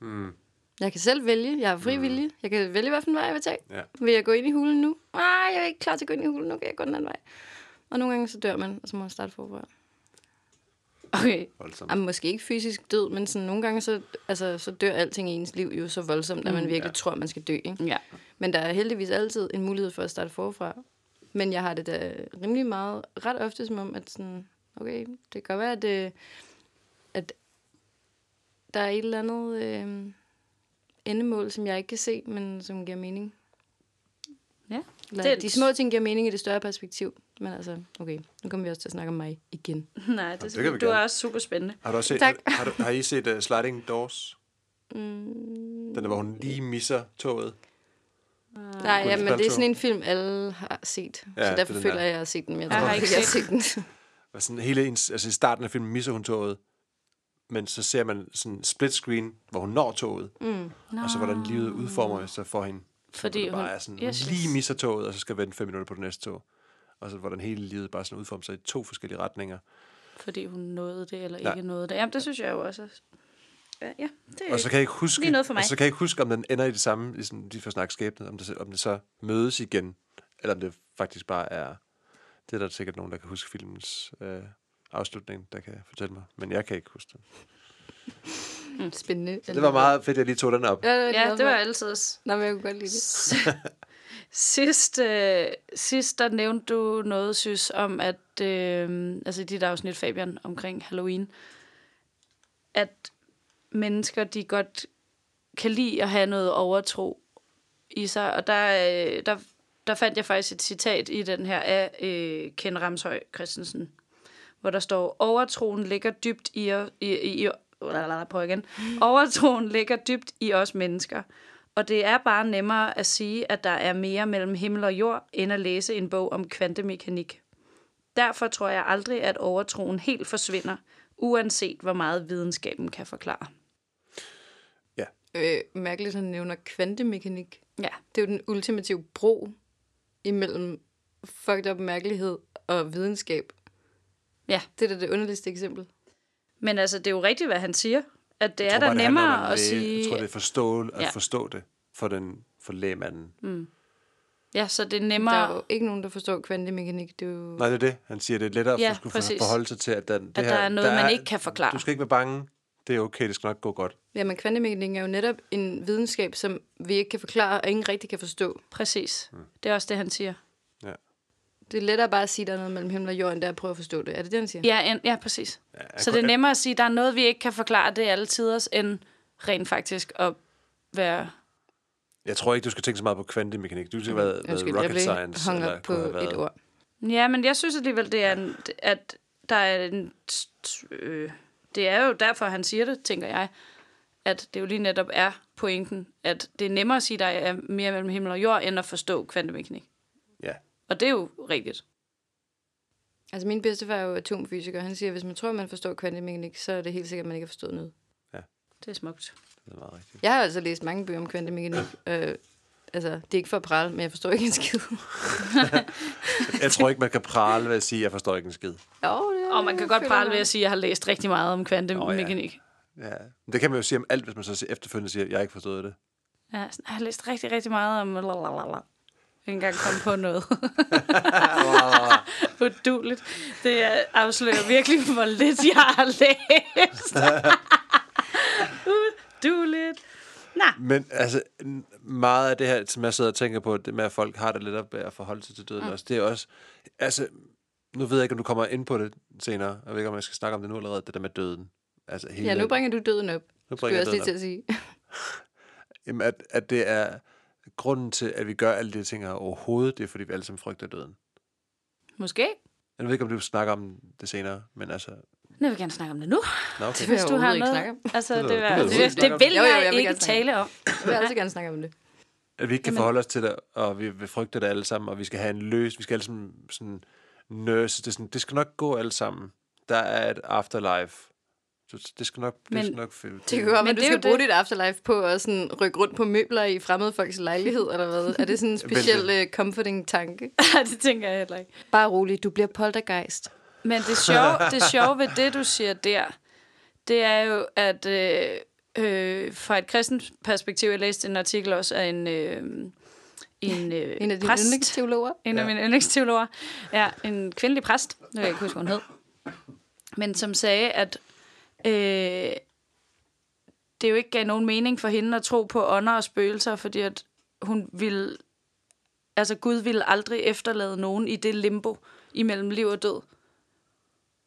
Mm. Jeg kan selv vælge. Jeg har fri vilje. Jeg kan vælge, hvilken vej jeg vil tage. Ja. Vil jeg gå ind i hulen nu? Nej, jeg er ikke klar til at gå ind i hulen nu. Kan jeg gå den anden vej? Og nogle gange så dør man, og så må man starte forfra. Okay. Voldsomt. Jamen, måske ikke fysisk død, men sådan nogle gange så, altså, så dør alting i ens liv jo så voldsomt, at man virkelig Ja. tror, man skal dø. Ikke? Ja. Men der er heldigvis altid en mulighed for at starte forfra. Men jeg har det da rimelig meget, ret ofte som om, at sådan, okay, det kan godt være, at, øh, at der er et eller andet øh, endemål, som jeg ikke kan se, men som giver mening. Ja. Eller, Det- de små ting giver mening i det større perspektiv. Men altså, okay, nu kommer vi også til at snakke om mig igen. *laughs* Nej, det, det det du er også super spændende. Har, du også set, Tak. har, har, du, har I set uh, Sliding Doors? Mm, Den der, hvor hun lige misser toget. Nej, ja, men det er sådan en film, alle har set. Ja, Ja, så er derfor føler jeg, at jeg har set den. Men jeg, Jeg tror har ikke, jeg set den. *laughs* Og sådan hele ens, altså i starten af filmen misser hun toget, men så ser man sådan en split screen, hvor hun når toget, mm. og så hvordan livet udformer sig for hende. Fordi det bare hun- er sådan, yes, lige misser toget, og så skal vente fem minutter på det næste tog. Og så hvordan hele livet bare sådan udformer sig i to forskellige retninger. Fordi hun nåede det, eller Nej. ikke nåede det. Jamen, det synes jeg jo også. Ja, ja det er Og så kan jeg ikke huske, Lige noget for mig. Og så kan jeg ikke huske, om den ender i det samme, ligesom de får snakket skæbne, om det, om det så mødes igen, eller om det faktisk bare er, det er der sikkert nogen, der kan huske filmens øh, afslutning, der kan fortælle mig. Men jeg kan ikke huske det. Spændende. Så det var meget fedt, at jeg lige tog den op. Ja, det var, Ja, det var altid... Nå, men jeg kunne godt lide det. *laughs* Sidst, øh, sidst der nævnte du noget, synes, om at, øh, altså i dit afsnit, Fabian, omkring Halloween, at mennesker, de godt kan lide at have noget overtro i sig, og der, øh, der, der fandt jeg faktisk et citat i den her af øh, Ken Ramshøj Christensen, hvor der står, overtroen ligger dybt i, i, i, i prøv igen. Overtroen ligger dybt i os mennesker. Og det er bare nemmere at sige, at der er mere mellem himmel og jord, end at læse en bog om kvantemekanik. Derfor tror jeg aldrig, at overtroen helt forsvinder, uanset hvor meget videnskaben kan forklare. Øh, mærkeligt, at han nævner kvantemekanik. Ja, Det er jo den ultimative bro imellem fucked up mærkelighed og videnskab. ja. Det er da det underligste eksempel. Men altså, det er jo rigtigt, hvad han siger. At det Jeg er tror da nemmere at læge. sige... Jeg tror, det er forstå, at Ja. forstå det for, den, for lægemanden. Ja, så det er Der nemmere, er jo ikke nogen, der forstår kvantemekanik. Det er jo... Nej, det er det. Han siger, det er lettere Ja, at skulle præcis. forholde sig til, at, den, det at her, der er noget, man ikke kan forklare. Du skal ikke være bange. Det er okay, det skal nok gå godt. Ja, men kvantemekanik er jo netop en videnskab, som vi ikke kan forklare, og ingen rigtig kan forstå. Præcis. Mm. Det er også det, han siger. Det er lettere bare at sige, at der er noget mellem himmel og jord, end det er at prøve at forstå det. Er det det, han siger? Ja, en, ja præcis. Ja, jeg Så kunne- det er nemmere at sige, at der er noget, vi ikke kan forklare, det alle tiders, end rent faktisk at være... Jeg tror ikke, du skal tænke så meget på kvantemekanik. Du skal være, være Undskyld, jeg rocket blev science. hung eller up på været- et ord. Ja, men jeg synes alligevel, det er en, at der er en... Øh, det er jo derfor, han siger det, tænker jeg, at det jo lige netop er pointen, at det er nemmere at sige, at der er mere mellem himmel og jord, end at forstå kvantemekanik. Ja. Og det er jo rigtigt. Altså min bedstefar er jo atomfysiker. Han siger, at hvis man tror, at man forstår kvantemekanik, så er det helt sikkert, at man ikke har forstået noget. Det er smukt. Det er meget rigtigt. Jeg har altså læst mange bøger om kvantemekanik. øh, altså, det er ikke for at prale, men jeg forstår ikke en skid. *laughs* Jeg tror ikke, man kan prale ved at sige, at jeg forstår ikke en skid. jo, det er, Og man kan godt prale ved at sige, at jeg har læst rigtig meget om kvantemekanik. Ja. Men Det kan man jo sige om alt, hvis man så efterfølgende siger, at jeg ikke forstået det. Ja, jeg har læst rigtig, rigtig meget om... Lalalala. Jeg kan ikke engang komme på noget. *laughs* Uduligt. Det er- afslører virkelig, hvor lidt jeg har læst. *laughs* Uduligt. Nå, Men altså, meget af det her, som jeg sidder og tænker på, det med, at folk har det lidt op at forholde sig til døden mm. også, det er også, altså, nu ved jeg ikke, om du kommer ind på det senere, jeg ved ikke, om jeg skal snakke om det nu allerede, det der med døden. Altså, hele, Ja, nu bringer du døden op. nu Skulle bringer jeg også lige til at sige. *laughs* Jamen, at, at det er grunden til, at vi gør alle de her ting her overhovedet, det er, fordi vi alle sammen frygter døden. måske. Jeg ved ikke, om du snakker om det senere, men altså... Nu vil jeg gerne snakke om det nu. Nå, okay. Det vil jeg du har noget. snakke om. Altså, Det det, vil- det vil det, jeg vil Jo, jo, jeg, jeg vil ikke tale om. Jeg vil altid gerne snakke om det. At vi ikke kan Jamen- forholde os til det, og vi, vi frygter det alle sammen, og vi skal have en løs, vi skal alle sammen sådan nurse, det, sådan, det skal nok gå alle sammen. Der er et afterlife. Så det skal nok, det Men- skal nok finde. Det kan godt være, du skal bruge det. dit afterlife på at sådan rykke rundt på møbler i fremmede folks lejlighed, eller hvad? Er det sådan en *laughs* speciel uh, comforting tanke? *laughs* det tænker jeg heller ikke. Bare rolig, du bliver poltergeist. Men det sjove, det sjove ved det, du siger der, det er jo, at øh, øh, fra et kristent perspektiv, jeg læste en artikel også af en, øh, en, øh, *laughs* En af dine præst, yndlingsteologer. en af Ja. mine yndlingsteologer, ja, en kvindelig præst, nu kan jeg ikke huske, hvad hun hed, men som sagde, at øh, det jo ikke gav nogen mening for hende at tro på ånder og spøgelser, fordi at hun ville, altså Gud ville aldrig efterlade nogen i det limbo imellem liv og død.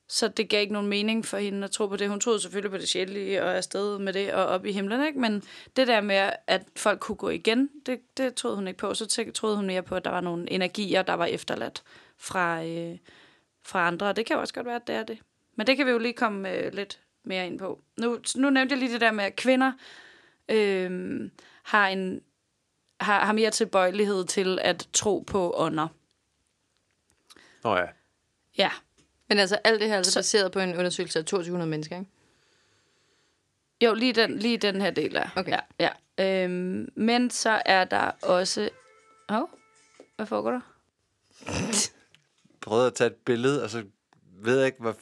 Så det gav ikke nogen mening for hende at tro på det. Hun troede selvfølgelig på det sjældne og afsted med det og op i himlen, ikke? Men det der med, at folk kunne gå igen, det, det troede hun ikke på. Så troede hun mere på, at der var nogle energier, der var efterladt fra, øh, fra andre. Og det kan jo også godt være, at det er det. Men det kan vi jo lige komme øh, lidt mere ind på. Nu, nu nævnte jeg lige det der med, at kvinder øh, har en har, har mere tilbøjelighed til at tro på ånder. Nå ja. Ja, Men altså, alt det her er altså Så- baseret på en undersøgelse af 2200 mennesker, ikke? jo, lige den, lige den her del af. Okay. Ja, ja. Øhm, men så er der også... Åh, oh, hvad foregår der? Prøvede at tage et billede, og så ved jeg ikke, hvad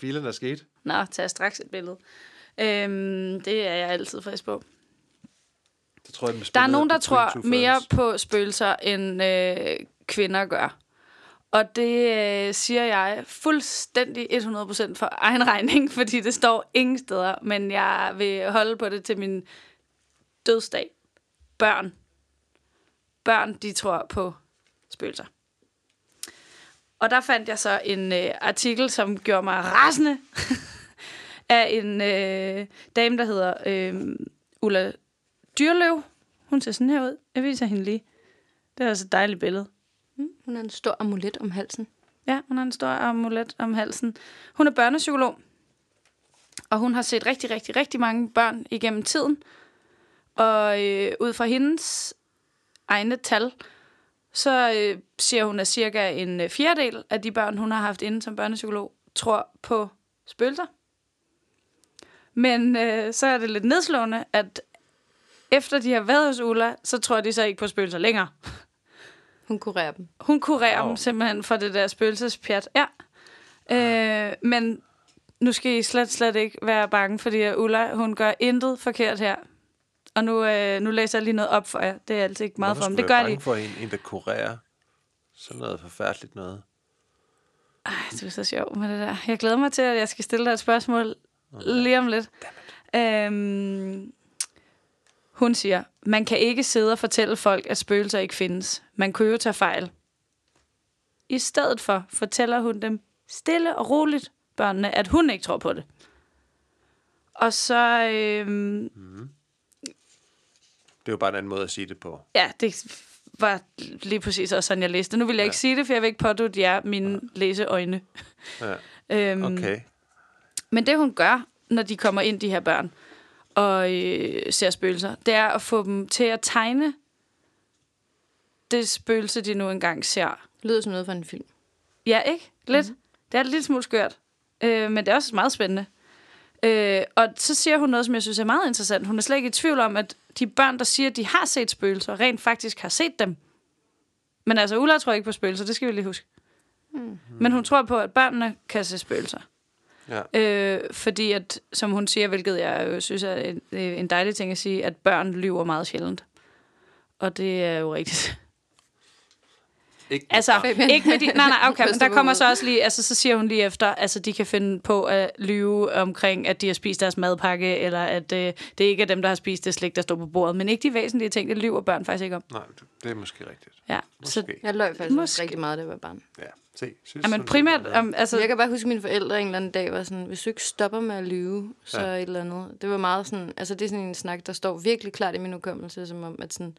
filen er sket. Nå, tag straks et billede. Øhm, det er jeg altid frisk på. Så tror jeg, den Der er nogen, der tror mere på spøgelser, end øh, kvinder gør. Og det øh, siger jeg fuldstændig 100% for egen regning, *laughs* fordi det står ingen steder. Men jeg vil holde på det til min dødsdag. Børn. Børn, de tror på spøgelser. Og der fandt jeg så en øh, artikel, som gjorde mig rasende, *laughs* af en øh, dame, der hedder øh, Ulla Dyrløv. Hun ser sådan her ud. Jeg viser hende lige. Det er også et dejligt billede. Hun har en stor amulet om halsen. Ja, hun har en stor amulet om halsen. Hun er børnepsykolog, og hun har set rigtig, rigtig, rigtig mange børn igennem tiden. Og øh, ud fra hendes egne tal, så øh, siger hun, at cirka en øh, fjerdedel af de børn, hun har haft inde som børnepsykolog, tror på spøgelser. Men øh, så er det lidt nedslående, at efter de har været hos Ulla, så tror de så ikke på spøgelser længere. *laughs* Hun kurerer dem. Hun kurerer Wow. dem simpelthen for det der spøgelsespjat. Ja. Øh, men nu skal I slet, slet ikke være bange, fordi Ulla, hun gør intet forkert her. Og nu, øh, nu læser jeg lige noget op for jer. Det er altid ikke meget for dem. Det gør de. for en, en, der kurerer sådan noget forfærdeligt noget. Ej, det er så sjovt med det der. Jeg glæder mig til, at jeg skal stille dig et spørgsmål lige om lidt. Øhm, hun siger, man kan ikke sidde og fortælle folk, at spøgelser ikke findes. Man kunne jo tage fejl. I stedet for fortæller hun dem stille og roligt, børnene, at hun ikke tror på det. Og så, øhm, Det er jo bare en anden måde at sige det på. ja, det var lige præcis også sådan, jeg læste. Nu vil jeg ikke Ja. sige det, for jeg vil ikke pådutte jer mine læseøjne. Ja. *laughs* Øhm, Okay. Men det, hun gør, når de kommer ind, de her børn, og øh, ser spøgelser, det er at få dem til at tegne det spøgelse, de nu engang ser. Lyder som noget fra en film. Ja, ikke? Lidt. Mm. Det er lidt smule skørt. Øh, men det er også meget spændende. Øh, og så siger hun noget, som jeg synes er meget interessant. Hun er slet ikke i tvivl om, at de børn, der siger, at de har set spøgelser, rent faktisk har set dem. Men altså, Ulla tror ikke på spøgelser, det skal vi lige huske. Mm. Men hun tror på, at børnene kan se spøgelser. Ja. Øh, fordi at, som hun siger, hvilket jeg jo synes er en, øh, en dejlig ting at sige, at børn lyver meget sjældent. Og det er jo rigtigt. Ikke, Altså, Fabian. ikke med de... Nej, nej, okay, *laughs* men der kommer så også lige... Altså, så siger hun lige efter, altså, de kan finde på at lyve omkring, at de har spist deres madpakke, eller at øh, det ikke er dem, der har spist det slik, der står på bordet. Men ikke de væsentlige ting, det lyver børn faktisk ikke om. Nej, det- er måske rigtigt. Ja, så... Måske. Jeg løg faktisk Måske. rigtig meget, da jeg var barn. Ja, se. Synes, Ja, men primært... Um, altså, Jeg kan bare huske, at mine forældre en eller anden dag var sådan, hvis du ikke stopper med at lyve, så ja. et eller andet. Det var meget sådan, altså det er sådan en snak, der står virkelig klart i min hukommelse, som om, at sådan,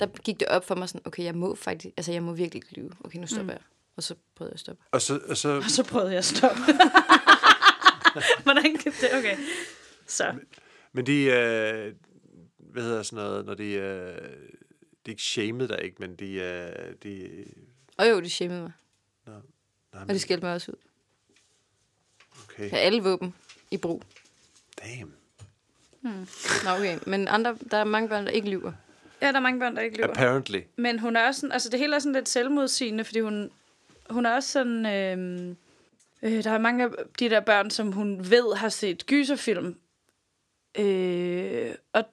der gik det op for mig sådan, okay, jeg må faktisk, altså jeg må virkelig ikke lyve. Okay, nu stopper mm. jeg. Og så prøvede jeg at stoppe. Og så, og så Og så prøvede jeg at stoppe. *laughs* Hvordan kan det? Okay. Så. Men de, øh, hvad hedder sådan noget, når de, øh, de er ikke shamed der ikke, men de, øh, de, Og jo, de shamede mig. nej, Og men, de skældte mig også ud. okay, Jeg alle våben i brug. damn. Nå, okay. Men andre, der er mange børn, der ikke lyver. Ja, der er mange børn, der ikke lyver. Apparently. Men hun er også sådan, altså det hele er sådan lidt selvmodsigende, fordi hun, hun er også sådan, øh, øh, der er mange af de der børn, som hun ved har set gyserfilm, øh, og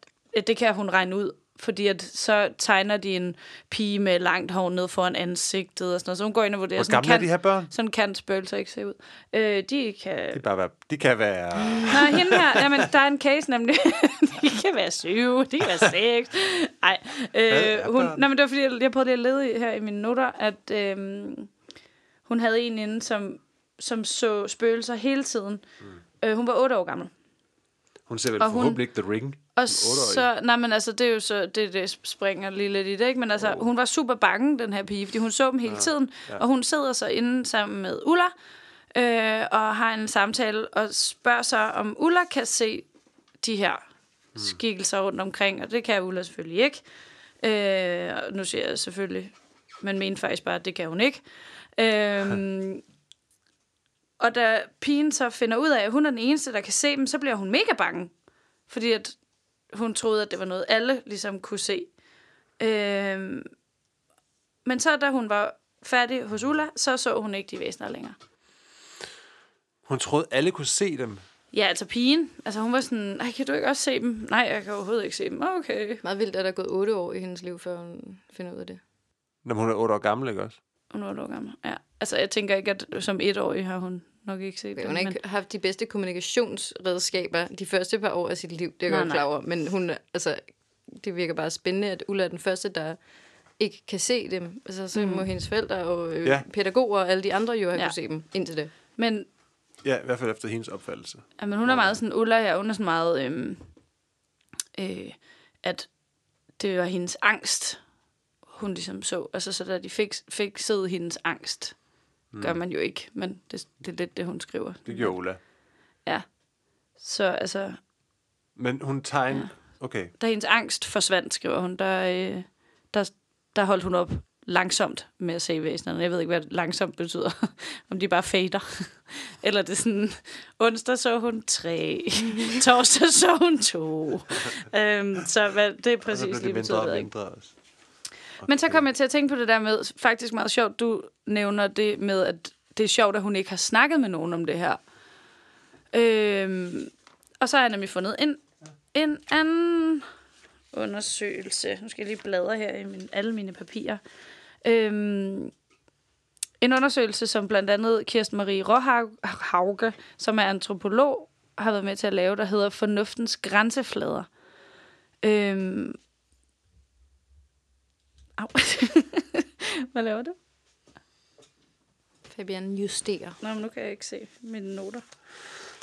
det kan hun regne ud, fordi at så tegner de en pige med langt hår ned foran ansigtet og sådan noget, så hun går ind og vurderer, Hvor sådan gamle er kan, de her børn? sådan kan spøgelser ikke se ud. Øh, de kan... De, bare være, de kan være... Nå, hende her, jamen, der er en case nemlig. *laughs* de kan være syv, de kan være seks. Nej, øh, hun, nej, men det var fordi, jeg, jeg prøvede lige at lede her i mine noter, at øh, hun havde en inde, som, som så spøgelser hele tiden. Mm. Øh, hun var otte år gammel. Hun ser vel Og hun- forhåbentlig ikke The Ring. Og så, nej, men altså, det er jo så, det, det springer lige lidt i det, ikke? Men altså, Oh. hun var super bange, den her pige, fordi hun så dem hele tiden. ja. Og hun sidder så inde sammen med Ulla, øh, og har en samtale, og spørger så, om Ulla kan se de her skikkelser rundt omkring, og det kan Ulla selvfølgelig ikke. Øh, nu siger jeg selvfølgelig, man mente faktisk bare, at det kan hun ikke. *laughs* Øh, og da pigen så finder ud af, at hun er den eneste, der kan se dem, så bliver hun mega bange. Fordi at hun troede, at det var noget, alle ligesom kunne se. Øh, men så da hun var færdig hos Ulla, så så hun ikke de væsener længere. Hun troede, alle kunne se dem. Ja, altså pigen. Altså hun var sådan, nej, kan du ikke også se dem? Nej, jeg kan overhovedet ikke se dem. Okay. Meget vildt, at der er gået otte år i hendes liv, før hun finder ud af det. Når hun er 8 år gammel, ikke også? Hun var otte år gammel. Ja. Altså jeg tænker ikke, at som etårig har hun nok ikke set Hun dem. har Men, ikke haft de bedste kommunikationsredskaber de første par år af sit liv, det er jeg godt klar over. Men hun, altså, det virker bare spændende, at Ulla er den første, der ikke kan se dem. Altså, så må hendes forældre og øh, Ja. ja. pædagoger og alle de andre jo have Ja. ja. kunne se dem indtil det. men, Ja, i hvert fald efter hendes opfattelse. ja, men hun er meget sådan, Ulla her, hun er sådan meget, øhm, øh, at det var hendes angst, hun ligesom så. Altså så da de fik, fik set hendes angst, mm. gør man jo ikke, men det, det er lidt det, hun skriver. Det gjorde Ulla. Ja. Så altså, Men hun tegnede... Okay. da hendes angst forsvandt, skriver hun, der, øh, der, der holdt hun op langsomt med at se væsenerne. Jeg ved ikke, hvad langsomt betyder. *laughs* Om de bare fader. *laughs* Eller det er sådan, onsdag så hun tre, *laughs* torsdag så hun to. øhm, så hvad det så præcis lige det betyder, mindre ved og mindre også. Men så kom jeg til at tænke på det der med, faktisk meget sjovt, du nævner det med, at det er sjovt, at hun ikke har snakket med nogen om det her. Øhm, og så har jeg nemlig fundet en, en anden undersøgelse. Nu skal jeg lige bladre her i min, alle mine papirer. Øhm, en undersøgelse, som blandt andet Kirsten Marie Råhauge, som er antropolog, har været med til at lave, der hedder Fornuftens Grænseflader. Øhm, Au. *laughs* Hvad laver du? Fabian justerer. Nå, men nu kan jeg ikke se mine noter.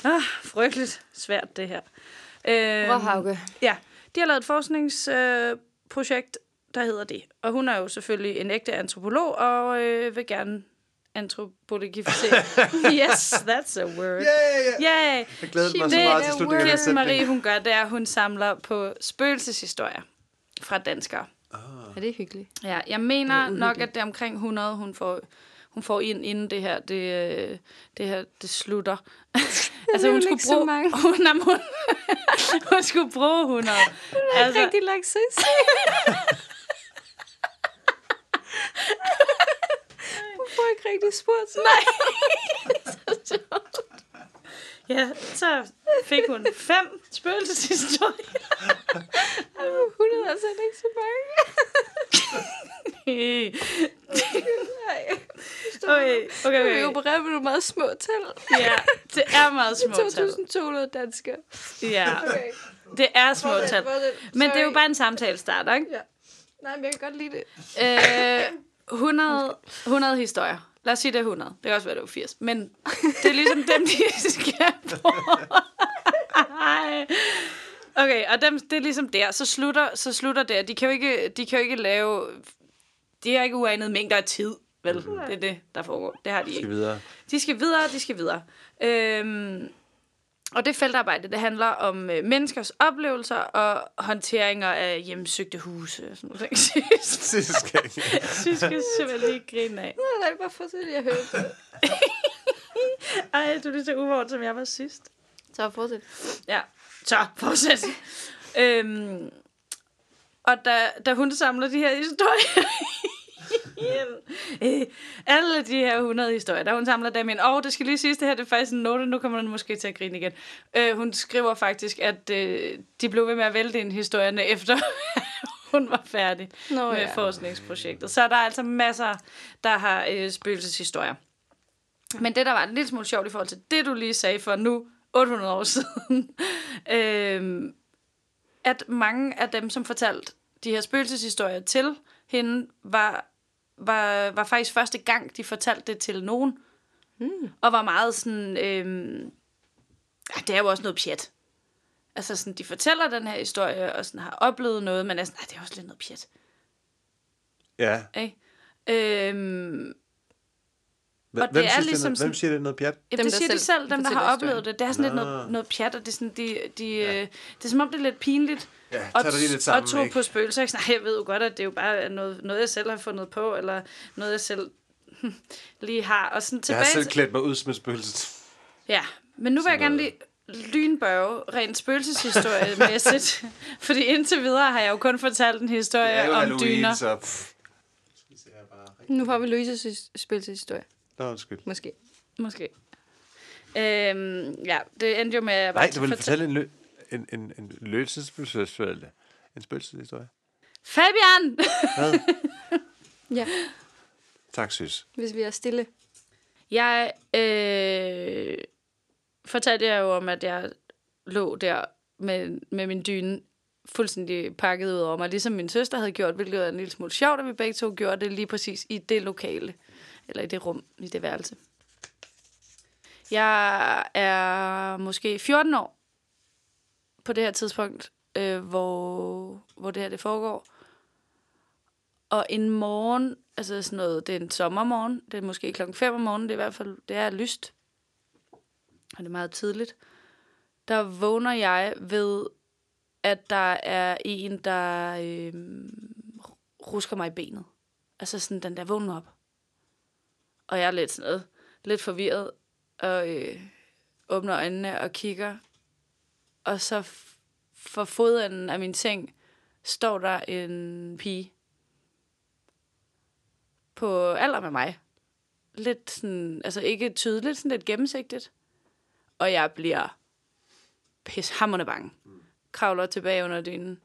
Ah, frygteligt svært, det her. Øhm, Råhauge. Ja, de har lavet et forskningsprojekt, øh, projekt, der hedder det. Og hun er jo selvfølgelig en ægte antropolog, og øh, vil gerne antropologificere. *laughs* yes, that's a word. Yeah, Yay! Jeg glæder mig så Det, meget til slutningen af den Kirsten Marie, hun gør, det er, at hun samler på spøgelseshistorier fra danskere. Er det hyggeligt? Ja, jeg mener Det er nok, at det er omkring 100, hun får, hun får ind, inden det her, det, øh, det her, det slutter. altså, hun skulle bruge, mange. hun, jamen, hun, hun skulle bruge 100. altså, Rigtig lang *laughs* Hun får ikke rigtig spurgt. Nej. *laughs* ja, så fik hun fem spøgelseshistorier. 100 er altså ikke så mange. Nej. *laughs* okay, okay, Vi okay. opererer med nogle meget små tal. Ja, det er meget små tal. *laughs* 2.200 danskere. Ja, Okay. det er små tal. Men det er jo bare en samtale starter, ikke? Ja. Nej, men jeg kan godt lide det. Øh, 100, 100 historier. Lad os sige, det er 100. Det kan også være, det er 80. Men det er ligesom dem, de skal. Ej. Okay, og dem, det er ligesom der. Så slutter, så slutter der. De kan jo ikke, de kan jo ikke lave... De har ikke uanede mængder af tid. Vel, det er det, der foregår. Det har de Skal ikke. videre. De skal videre, de skal videre. Øhm, og det feltarbejde, det handler om øh, menneskers oplevelser og håndteringer af hjemsøgte huse. og Sådan noget. *laughs* *laughs* Det skal jeg simpelthen lige grine af. Nej, nej, bare fortsæt, jeg hørte det. *laughs* Ej, du er lige så uvåret, som jeg var sidst. Så fortsæt. Ja, så fortsæt. øhm, og da, da hun samler de her historier alle de her 100 historier, da hun samler dem ind, og det skal lige siges, det her det er faktisk en note, nu kommer den måske til at grine igen. Øh, hun skriver faktisk, at øh, de blev ved med at vælte ind historierne *laughs* efter hun var færdig Nå, med ja. forskningsprojektet. Så der er altså masser, der har øh, spøgelseshistorier. Men det, der var en lille smule sjovt i forhold til det, du lige sagde for nu, 800 år *laughs* siden, øh, at mange af dem, som fortalte de her spøgelseshistorier til hende, var, var, var faktisk første gang, de fortalte det til nogen. Mm. Og var meget sådan, øh, ja, det er jo også noget pjat. Altså sådan, de fortæller den her historie, og sådan har oplevet noget, men er sådan, "Ej, det er også lidt noget pjat. Ja, Ikke? Øhm, Hvem, Og det er siger, ligesom det, noget- sådan- hvem siger, det noget pjat? Jamen, Dem, det siger de selv selv, dem der har oplevet det. Det er sådan lidt Nå. noget, noget pjat, og det er, sådan, de, de, ja. det er som om, det er lidt pinligt. Ja, og, lige lidt sammen, og tro ikke? på spøgelser. *laughs* Nej, jeg ved jo godt, at det er jo bare noget, noget, jeg selv har fundet på, eller noget, jeg selv *laughs* lige har. Og sådan Jeg tilbage har selv klædt mig ud som et spøgelse. Ja, men nu vil jeg gerne lige lynbørge rent spøgelseshistoriemæssigt. *laughs* fordi indtil videre har jeg jo kun fortalt en historie om dyner. så... Pff. Nu får vi Louises spilshistorie, Nå, undskyld. måske. Måske. Øhm, ja, det endte jo med... at jeg Nej, bare du vil fortæ- fortælle en, lø- en, en, en løsespøgelsesfølelse. En spøgelseshistorie. Fabian! Hvad? *laughs* Ja, tak, synes. hvis vi er stille. Jeg øh, fortalte jer jo om, at jeg lå der med, med min dyne fuldstændig pakket ud over mig, ligesom min søster havde gjort, hvilket var en lille smule sjovt, at vi begge to gjorde det lige præcis i det lokale, eller i det rum, i det værelse. Jeg er måske 14 år på det her tidspunkt, øh, hvor, hvor det her det foregår. Og en morgen, altså sådan noget, det er en sommermorgen, det er måske klokken 5 om morgenen, det er i hvert fald, det er lyst, og det er meget tidligt. Der vågner jeg ved, at der er en, der øh, rusker mig i benet. Altså sådan den der, vågner op. Og jeg er lidt sådan noget, lidt forvirret, og øh, åbner øjnene og kigger. Og så for fodenden af min seng står der en pige på alder med mig. Lidt sådan, altså ikke tydeligt, sådan lidt gennemsigtigt. Og jeg bliver pishammerende bange. Kravler tilbage under dynen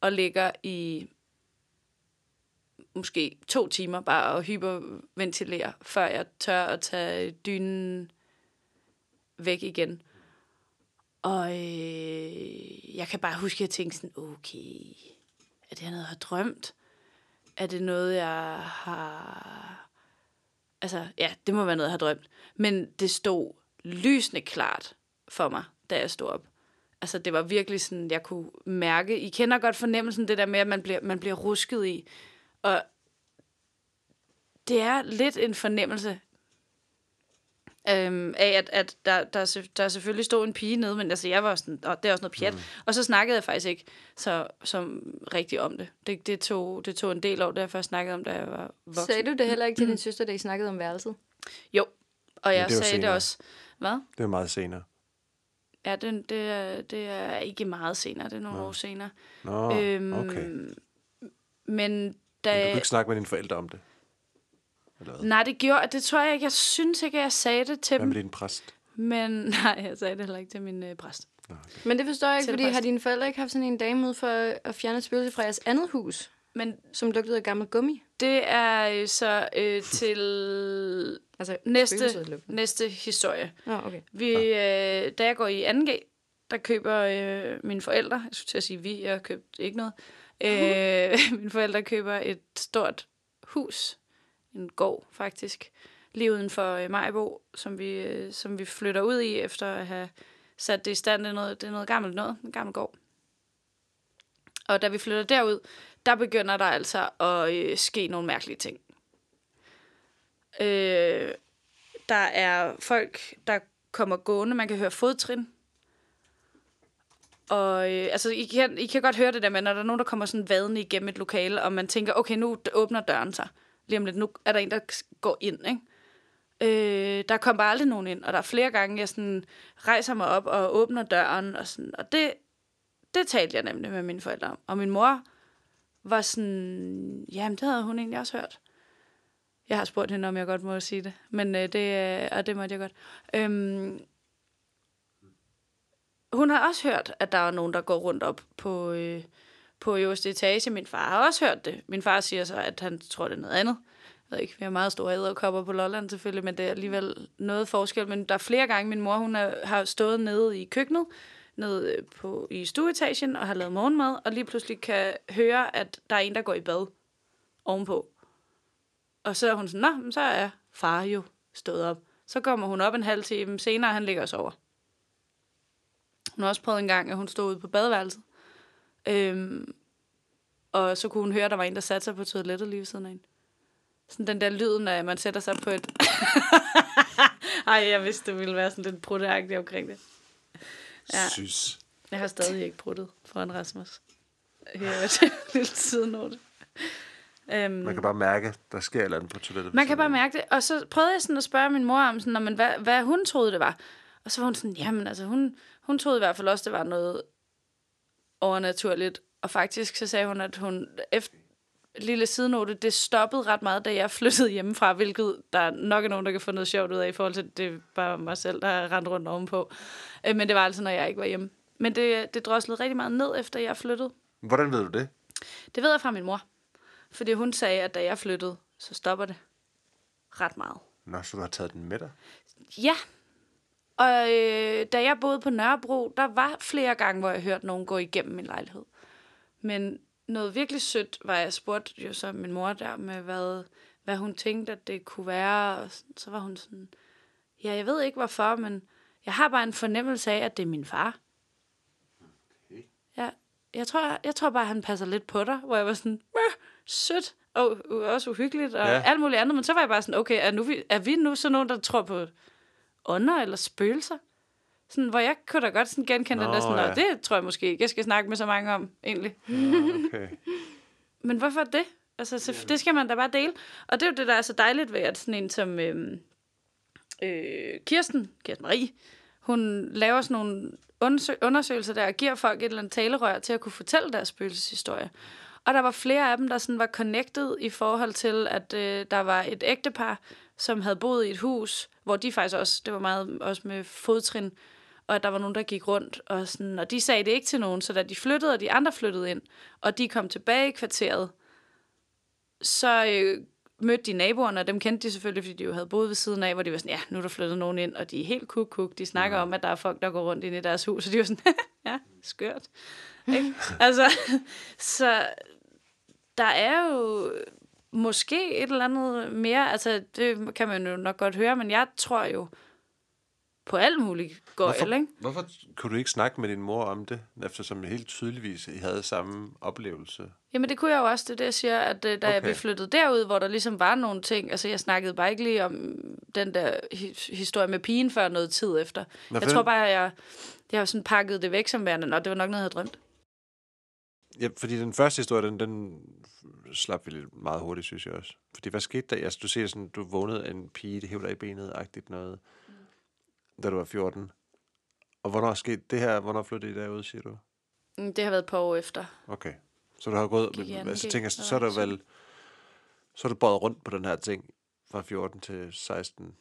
og ligger i måske to timer bare og hyperventilere, før jeg tør at tage dynen væk igen. Og øh, jeg kan bare huske, at jeg tænkte sådan, okay, er det noget, jeg har drømt? Er det noget, jeg har... Altså, ja, det må være noget, jeg har drømt. Men det stod lysende klart for mig, da jeg stod op. Altså, det var virkelig sådan, jeg kunne mærke... I kender godt fornemmelsen, det der med, at man bliver, man bliver rusket i. Og det er lidt en fornemmelse øhm, af, at, at der, der, der selvfølgelig stod en pige nede, men altså, jeg var sådan, og det er også noget pjat. Mm. Og så snakkede jeg faktisk ikke så, som rigtig om det. Det, det, tog, det tog en del år, da jeg først snakkede om, da jeg var voksen. Sagde du det heller ikke til din søster, da I snakkede om værelset? Jo, og jeg det var sagde det senere. også. Hvad? Det er meget senere. Ja, det, det, er, det er ikke meget senere, det er nogle år senere. Nå, Øhm, okay. Men Men du da... kunne ikke snakke med dine forældre om det? Eller hvad? Nej, det gjorde det tror jeg ikke. Jeg synes ikke, at jeg sagde det til Hvad dem. med din præst? Men *laughs* nej, jeg sagde det heller ikke til min øh, præst. Men det forstår jeg ikke, fordi Selvpræst. har dine forældre ikke haft sådan en dame ud for at fjerne et spøgelse fra jeres andet hus, Men som lugtede af gammel gummi? det er øh, så øh, *laughs* til Altså, næste, spøgelset lugtede. næste historie. Nå, okay. Vi, øh, da jeg går i 2G, der køber øh, mine forældre, jeg skulle til at sige vi, jeg købte ikke noget, øh, *laughs* mine forældre køber et stort hus, en gård faktisk, lige uden for øh, Majbo, som vi, øh, som vi flytter ud i, efter at have sat det i stand. Det er noget, det er noget gammelt noget, en gammel gård. Og da vi flytter derud, der begynder der altså at øh, ske nogle mærkelige ting. Øh, der er folk, der kommer gående. Man kan høre fodtrin. Og øh, altså, I kan, I kan godt høre det der med, når der er nogen, der kommer sådan vadende igennem et lokale, og man tænker, okay, nu åbner døren sig. Lige om lidt, nu er der en, der går ind, ikke? Øh, der kommer bare aldrig nogen ind, og der er flere gange, jeg sådan rejser mig op og åbner døren, og, sådan, og det, det talte jeg nemlig med mine forældre om. Og min mor var sådan, jamen det havde hun egentlig også hørt. Jeg har spurgt hende, om jeg godt må sige det, men øh, det, øh, og det måtte jeg godt. Øhm, hun har også hørt, at der er nogen, der går rundt op på, øh, på øverste etage. Min far har også hørt det. Min far siger så, at han tror, det er noget andet. Jeg ved ikke, vi har meget store æderkopper på Lolland selvfølgelig, men det er alligevel noget forskel. Men der er flere gange, min mor hun er, har stået nede i køkkenet, nede øh, på, i stueetagen og har lavet morgenmad, og lige pludselig kan høre, at der er en, der går i bad ovenpå. Og så er hun sådan, nå, men så er far jo stået op. Så kommer hun op en halv time senere, og han ligger og sover. Hun har også prøvet en gang, at hun stod ude på badeværelset. Øhm, og så kunne hun høre, at der var en, der satte sig på toilettet lige ved siden af hende. Sådan den der lyd, når man sætter sig på et... *laughs* Ej, jeg vidste, det ville være sådan lidt brutteagtigt omkring det. Ja. Synes. Jeg har stadig ikke bruttet foran Rasmus. Her er til lille sidenote. Um, Man kan bare mærke, der sker et eller andet på toilettet. man kan bare mærke det. Og så prøvede jeg sådan at spørge min mor om, sådan, "Nå, men hvad, hvad hun troede, det var. Og så var hun sådan, jamen altså, hun, hun troede i hvert fald også, det var noget overnaturligt. Og faktisk så sagde hun, at hun efter lille sidenote, det stoppede ret meget, da jeg *laughs* flyttede hjemmefra, hvilket der nok er nogen, der kan få noget sjovt ud af, i forhold til, det bare mig selv, der har rendt rundt ovenpå. Øh, Men det var altså, når jeg ikke var hjemme. Men det, det droslede rigtig meget ned, efter jeg flyttede. Hvordan ved du det? Det ved jeg fra min mor. Fordi hun sagde, at da jeg flyttede, så stopper det ret meget. Nå, så du har taget den med dig? Ja. Og øh, da jeg boede på Nørrebro, der var flere gange, hvor jeg hørte nogen gå igennem min lejlighed. Men noget virkelig sødt var, jeg spurgte jo så min mor der med, hvad, hvad hun tænkte, at det kunne være. Og så var hun sådan, ja, jeg ved ikke hvorfor, men jeg har bare en fornemmelse af, at det er min far. Okay. Ja, jeg tror, jeg tror bare, han passer lidt på dig, hvor jeg var sådan, "Meh, sødt, og også uhyggeligt, og Ja. alt muligt andet. Men så var jeg bare sådan, okay, er, nu, vi- er vi nu så nogen, der tror på ånder eller spøgelser? Sådan, hvor jeg kunne da godt sådan genkende Nå, den der sådan, ja. "Nå, det tror jeg måske ikke, jeg skal snakke med så mange om, egentlig. Okay. *laughs* Men hvorfor det? Altså, så, det skal man da bare dele. Og det er jo det, der er så dejligt ved, at sådan en som øhm, øh, Kirsten, Kirsten Marie, hun laver sådan nogle undersø- undersøgelser der, og giver folk et eller andet talerør til at kunne fortælle deres spøgelseshistorie. Og der var flere af dem, der sådan var connected i forhold til, at øh, der var et ægtepar, som havde boet i et hus, hvor de faktisk også, det var meget også med fodtrin, og at der var nogen, der gik rundt, og, sådan, og de sagde det ikke til nogen, så da de flyttede, og de andre flyttede ind, og de kom tilbage i kvarteret, så øh, mødte de naboerne, og dem kendte de selvfølgelig, fordi de jo havde boet ved siden af, hvor de var sådan, ja, nu er der flyttet nogen ind, og de er helt kuk-kuk. De snakker om, at der er folk, der går rundt ind i deres hus, og de var sådan, *laughs* ja, skørt. Ikke? *laughs* altså, *laughs* så der er jo måske et eller andet mere, altså det kan man jo nok godt høre, men jeg tror jo på alt muligt gøjl, Hvorfor, ikke? hvorfor kunne du ikke snakke med din mor om det, eftersom helt tydeligvis I havde samme oplevelse? Jamen det kunne jeg jo også, det er det jeg siger, at øh, da okay. Vi flyttede derud, hvor der ligesom var nogle ting, altså jeg snakkede bare ikke lige om den der hi- historie med pigen før noget tid efter. Nå, jeg tror bare, at jeg, jeg har sådan pakket det væk som værende, og det var nok noget, jeg havde drømt. Ja, fordi den første historie, den, den slap vi lidt meget hurtigt, synes jeg også. Fordi hvad skete der? Altså, du ser sådan, du vågnede en pige, det hævde dig i benet-agtigt noget, da du var 14. Og hvornår skete det her? Hvornår flyttede I derud, siger du? Mm, Det har været et par år efter. Okay. Så du har gået... Men, anden altså, tænker, så er der vel... Så er du båret rundt på den her ting fra 14 til 16.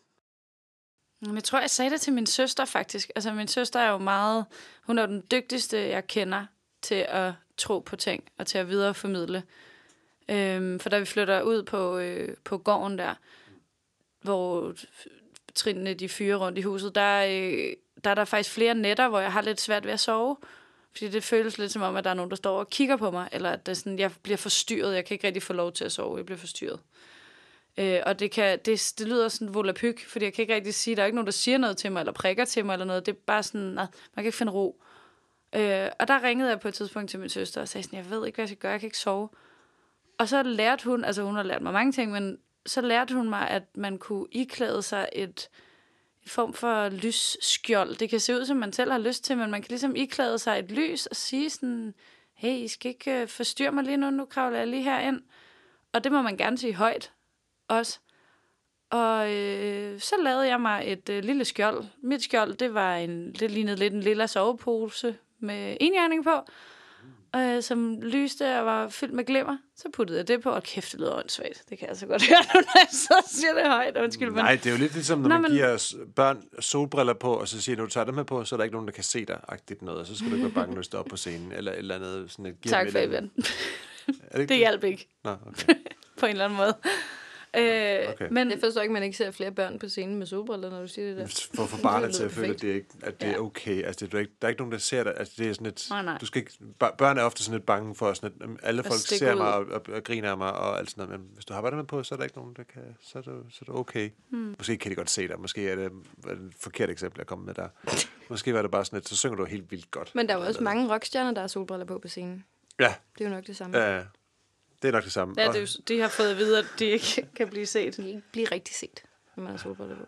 Men jeg tror, jeg sagde det til min søster faktisk. Altså min søster er jo meget, hun er den dygtigste, jeg kender til at tro på ting og til at videreformidle. Øhm, for da vi flytter ud på, øh, på gården der, hvor trinene de fyrer rundt i huset, der, øh, der er der faktisk flere nætter, hvor jeg har lidt svært ved at sove. Fordi det føles lidt som om, at der er nogen, der står og kigger på mig, eller at det sådan, jeg bliver forstyrret. Jeg kan ikke rigtig få lov til at sove. Jeg bliver forstyrret. Øh, og det, kan, det, det lyder sådan volapyk, fordi jeg kan ikke rigtig sige, der er ikke nogen, der siger noget til mig, eller prikker til mig, eller noget. Det er bare sådan, nej, man kan ikke finde ro. Øh, og der ringede jeg på et tidspunkt til min søster og sagde sådan, jeg ved ikke, hvad jeg skal gøre, jeg kan ikke sove. Og så lærte hun, altså hun har lært mig mange ting, men så lærte hun mig, at man kunne iklæde sig et, et form for lysskjold. Det kan se ud, som man selv har lyst til, men man kan ligesom iklæde sig et lys og sige sådan, hey, I skal ikke øh, forstyrre mig lige nu, nu kravler jeg lige herind. Og det må man gerne sige højt også. Og øh, så lavede jeg mig et øh, lille skjold. Mit skjold, det var en, det lignede lidt en lille sovepose med enhjørning på, øh, som lyste og var fyldt med glimmer. Så puttede jeg det på, og kæft, det lyder åndssvagt. Det kan jeg så godt *laughs* høre, når jeg så siger det højt. Undskyld, men Nej, det er jo lidt ligesom, når Nå, man men- giver børn solbriller på, og så siger, når du tager dem her på, så er der ikke nogen, der kan se dig, agtigt noget, og så skal du ikke være bange, når du står op på scenen, eller et eller andet. Sådan et, tak eller Fabian. Er det, ikke Det hjalp ikke Nå, okay. *laughs* på en eller anden måde. Øh, Okay. Men Jeg forstår ikke, at man ikke ser flere børn på scenen med solbriller, når du siger det der. For få barnet til at føle, at det er, ikke, at det er Ja. okay. Altså, det er, ikke, der er ikke nogen, der ser dig. Altså, det er sådan et, Nej, nej. Du skal ikke, bør- børn er ofte sådan lidt bange for, sådan at, alle folk ser ud. mig og, og, og, griner af mig og alt sådan noget. Men hvis du har med på, så er der ikke nogen, der kan... Så er det, så er det okay. Hmm. Måske kan de godt se dig. Måske er det, er det et forkert eksempel, jeg kommer med der. *laughs* Måske var det bare sådan et, så synger du helt vildt godt. Men der er jo også mange rockstjerner, der har solbriller på på scenen. Ja, Det er jo nok det samme. ja. Det er nok det samme. Ja, det er jo, de har fået at vide, at de ikke *laughs* kan blive set. Det kan ikke blive rigtig set, når man har solbriller på.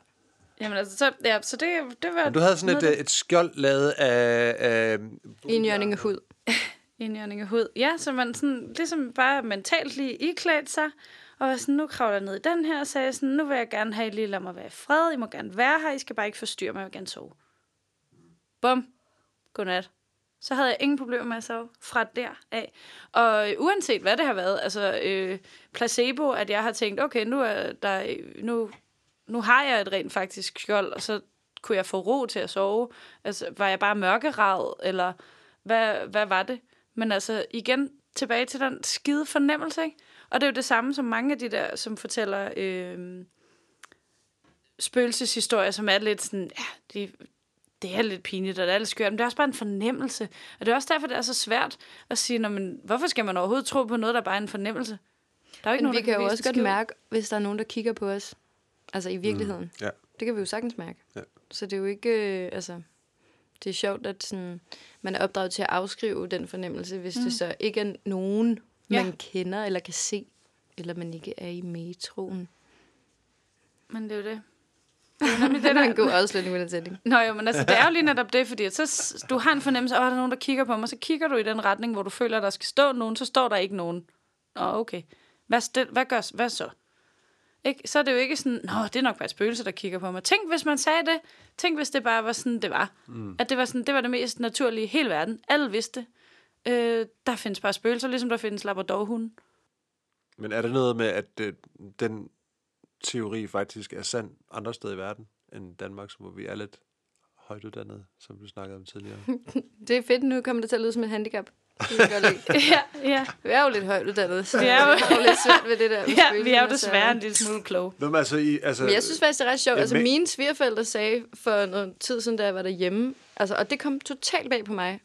Jamen altså, så, ja, så det, det var... Men du havde sådan et, øh, et skjold lavet af... af Indjørning af hud. indjørning *laughs* af hud. Ja, så man sådan, ligesom bare mentalt lige iklædt sig, og var sådan, nu kravler jeg ned i den her, og sagde sådan, nu vil jeg gerne have, at I lige lader mig være i fred, I må gerne være her, I skal bare ikke forstyrre mig, jeg vil gerne sove. Bum. Godnat. Så havde jeg ingen problemer med at sove fra der af. Og uanset hvad det har været, altså øh, placebo, at jeg har tænkt, okay, nu, er der, nu, nu har jeg et rent faktisk skjold, og så kunne jeg få ro til at sove. Altså, var jeg bare mørkeravet, eller hvad, hvad var det? Men altså, igen, tilbage til den skide fornemmelse, ikke? Og det er jo det samme som mange af de der, som fortæller øh, spøgelseshistorier, som er lidt sådan, ja, de, det er lidt pinligt, og det er lidt skørt, men det er også bare en fornemmelse. Og det er også derfor, det er så svært at sige, Nå, men, hvorfor skal man overhovedet tro på noget, der bare er en fornemmelse? Der er jo ikke Men nogen, vi der kan jo også godt mærke, hvis der er nogen, der kigger på os. Altså i virkeligheden. ja. Det kan vi jo sagtens mærke. Ja. Så det er jo ikke, øh, altså, det er sjovt, at sådan, man er opdraget til at afskrive den fornemmelse, hvis mm. det så ikke er nogen, Ja. man kender eller kan se, eller man ikke er i metroen. Men det er jo det. Det er nemlig *laughs* Det det, er der, en god afslutning med den sætning. Nå jo, men altså, det er jo lige netop det, fordi at så, du har en fornemmelse, at der er nogen, der kigger på mig, så kigger du i den retning, hvor du føler, at der skal stå nogen, så står der ikke nogen. Nå, okay. Hvad, stil, hvad, gør, hvad så? Ikke? Så er det jo ikke sådan, nå, det er nok bare et spøgelse, der kigger på mig. Tænk, hvis man sagde det. Tænk, hvis det bare var sådan, det var. Mm. At det var, sådan, det var det mest naturlige i hele verden. Alle vidste. Øh, der findes bare spøgelser, ligesom der findes labradorhunde. Men er der noget med, at øh, den teori faktisk er sand andre steder i verden end Danmark, hvor vi er lidt højt uddannede, som du snakkede om tidligere? *laughs* Det er fedt, nu kommer det til at lyde som et handicap. *laughs* Ja, ja. Vi er jo lidt højt uddannede, så Vi er jo- det er jo lidt svært ved det der. *laughs* ja, vi er jo desværre en lille smule kloge. Nå, men altså, I, altså, Men jeg synes faktisk, det er ret sjovt. Ja, Altså, men- mine svigerforældre sagde for noget tid siden, da jeg var derhjemme, altså, og det kom totalt bag på mig.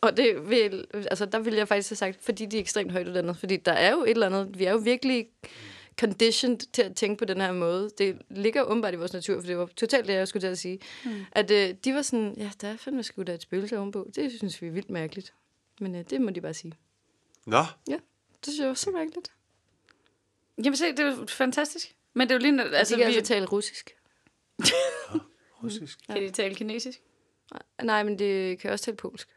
Og det vil, altså, der ville jeg faktisk have sagt, fordi de er ekstremt højt uddannede. Fordi der er jo et eller andet, vi er jo virkelig conditioned til at tænke på den her måde. Det ligger åbenbart i vores natur, for det var totalt det, jeg skulle til at sige. Mm. At øh, de var sådan, ja, der er fandme sgu da et spøgelse ovenpå. Det synes vi er vildt mærkeligt. Men øh, det må de bare sige. Nå, Ja, det synes jeg var så mærkeligt. Jamen se, det er jo fantastisk. Men det er jo lige... Altså, de kan vi, altså tale russisk. russisk. kan de tale kinesisk? Nej, men det kan også tale polsk.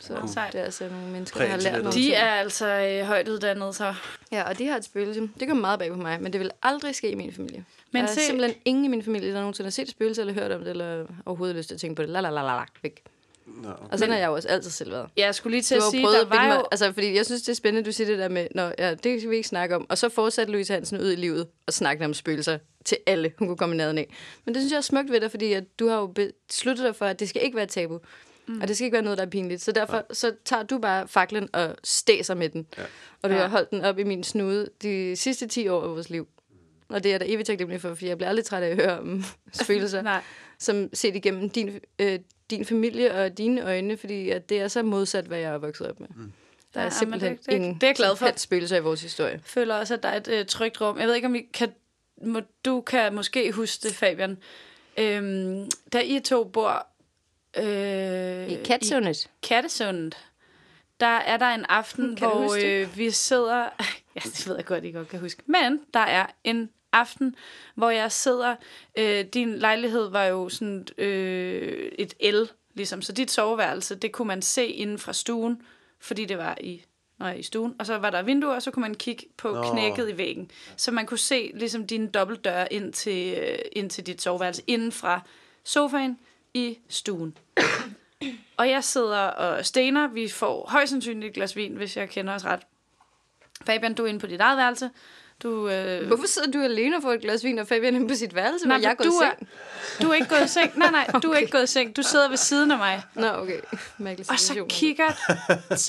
Så Sejt. det er altså nogle mennesker, der har lært nogle De er altså øh, højt uddannede, så... Ja, og de har et spøgelse. Det kommer meget bag på mig, men det vil aldrig ske i min familie. Men der er se- simpelthen ingen i min familie, der nogensinde har set et spøgelse, eller hørt om det, eller overhovedet lyst til at tænke på det. La, la, la, la, la, væk. Nå, okay. Og sådan har jeg jo også altid selv været. Jeg skulle lige til Du at sige, der var mig, jo... altså, fordi jeg synes, det er spændende, du siger det der med, Nå, ja, det skal vi ikke snakke om. Og så fortsatte Louise Hansen ud i livet og snakke om spøgelser til alle, hun kunne komme i nærheden af. Men det synes jeg er smukt ved dig, fordi at du har jo besluttet dig for, at det skal ikke være tabu. Mm. Og det skal ikke være noget, der er pinligt. Så derfor så tager du bare faklen og stæser med den. Ja. Og du Ja. har holdt den op i min snude de sidste 10 år af vores liv. Og det er jeg da evigt taknemmelig for, fordi jeg bliver aldrig træt af at høre om *laughs* spøgelser, Nej. som set igennem din, øh, din familie og dine øjne, fordi at det er så modsat, hvad jeg er vokset op med. Mm. Der er Ja, simpelthen det- det- ingen det er jeg glad for. spøgelser i vores historie. Jeg føler også, at der er et øh, trygt rum. Jeg ved ikke, om I kan... Må, du kan måske huske det, Fabian. Øhm, da I to bor... Øh, I Katsundet. Kattesundet, der er der en aften, Kan hvor øh, vi sidder... *laughs* Ja, det ved jeg godt, I godt kan huske. Men der er en aften, hvor jeg sidder... Øh, din lejlighed var jo sådan øh, et el, ligesom. Så dit soveværelse, det kunne man se inden fra stuen, fordi det var i, nej, i stuen. Og så var der vinduer, og så kunne man kigge på Nå. Nå. knækket i væggen. Så man kunne se ligesom dine dobbeltdøre ind til, øh, ind til dit soveværelse, inden fra sofaen i stuen. Og jeg sidder og stener. Vi får højst sandsynligt et glas vin, hvis jeg kender os ret. Fabian, du er inde på dit eget værelse. Du, øh, Hvorfor sidder du alene og får et glas vin, og Fabian er inde på sit værelse, Nej, hvor jeg er gået du i er- seng? du er ikke gået i seng. Nej, nej, du er *laughs* ikke gået i seng. Du sidder ved siden af mig. Nå, okay. Mærkelig Og så kigger...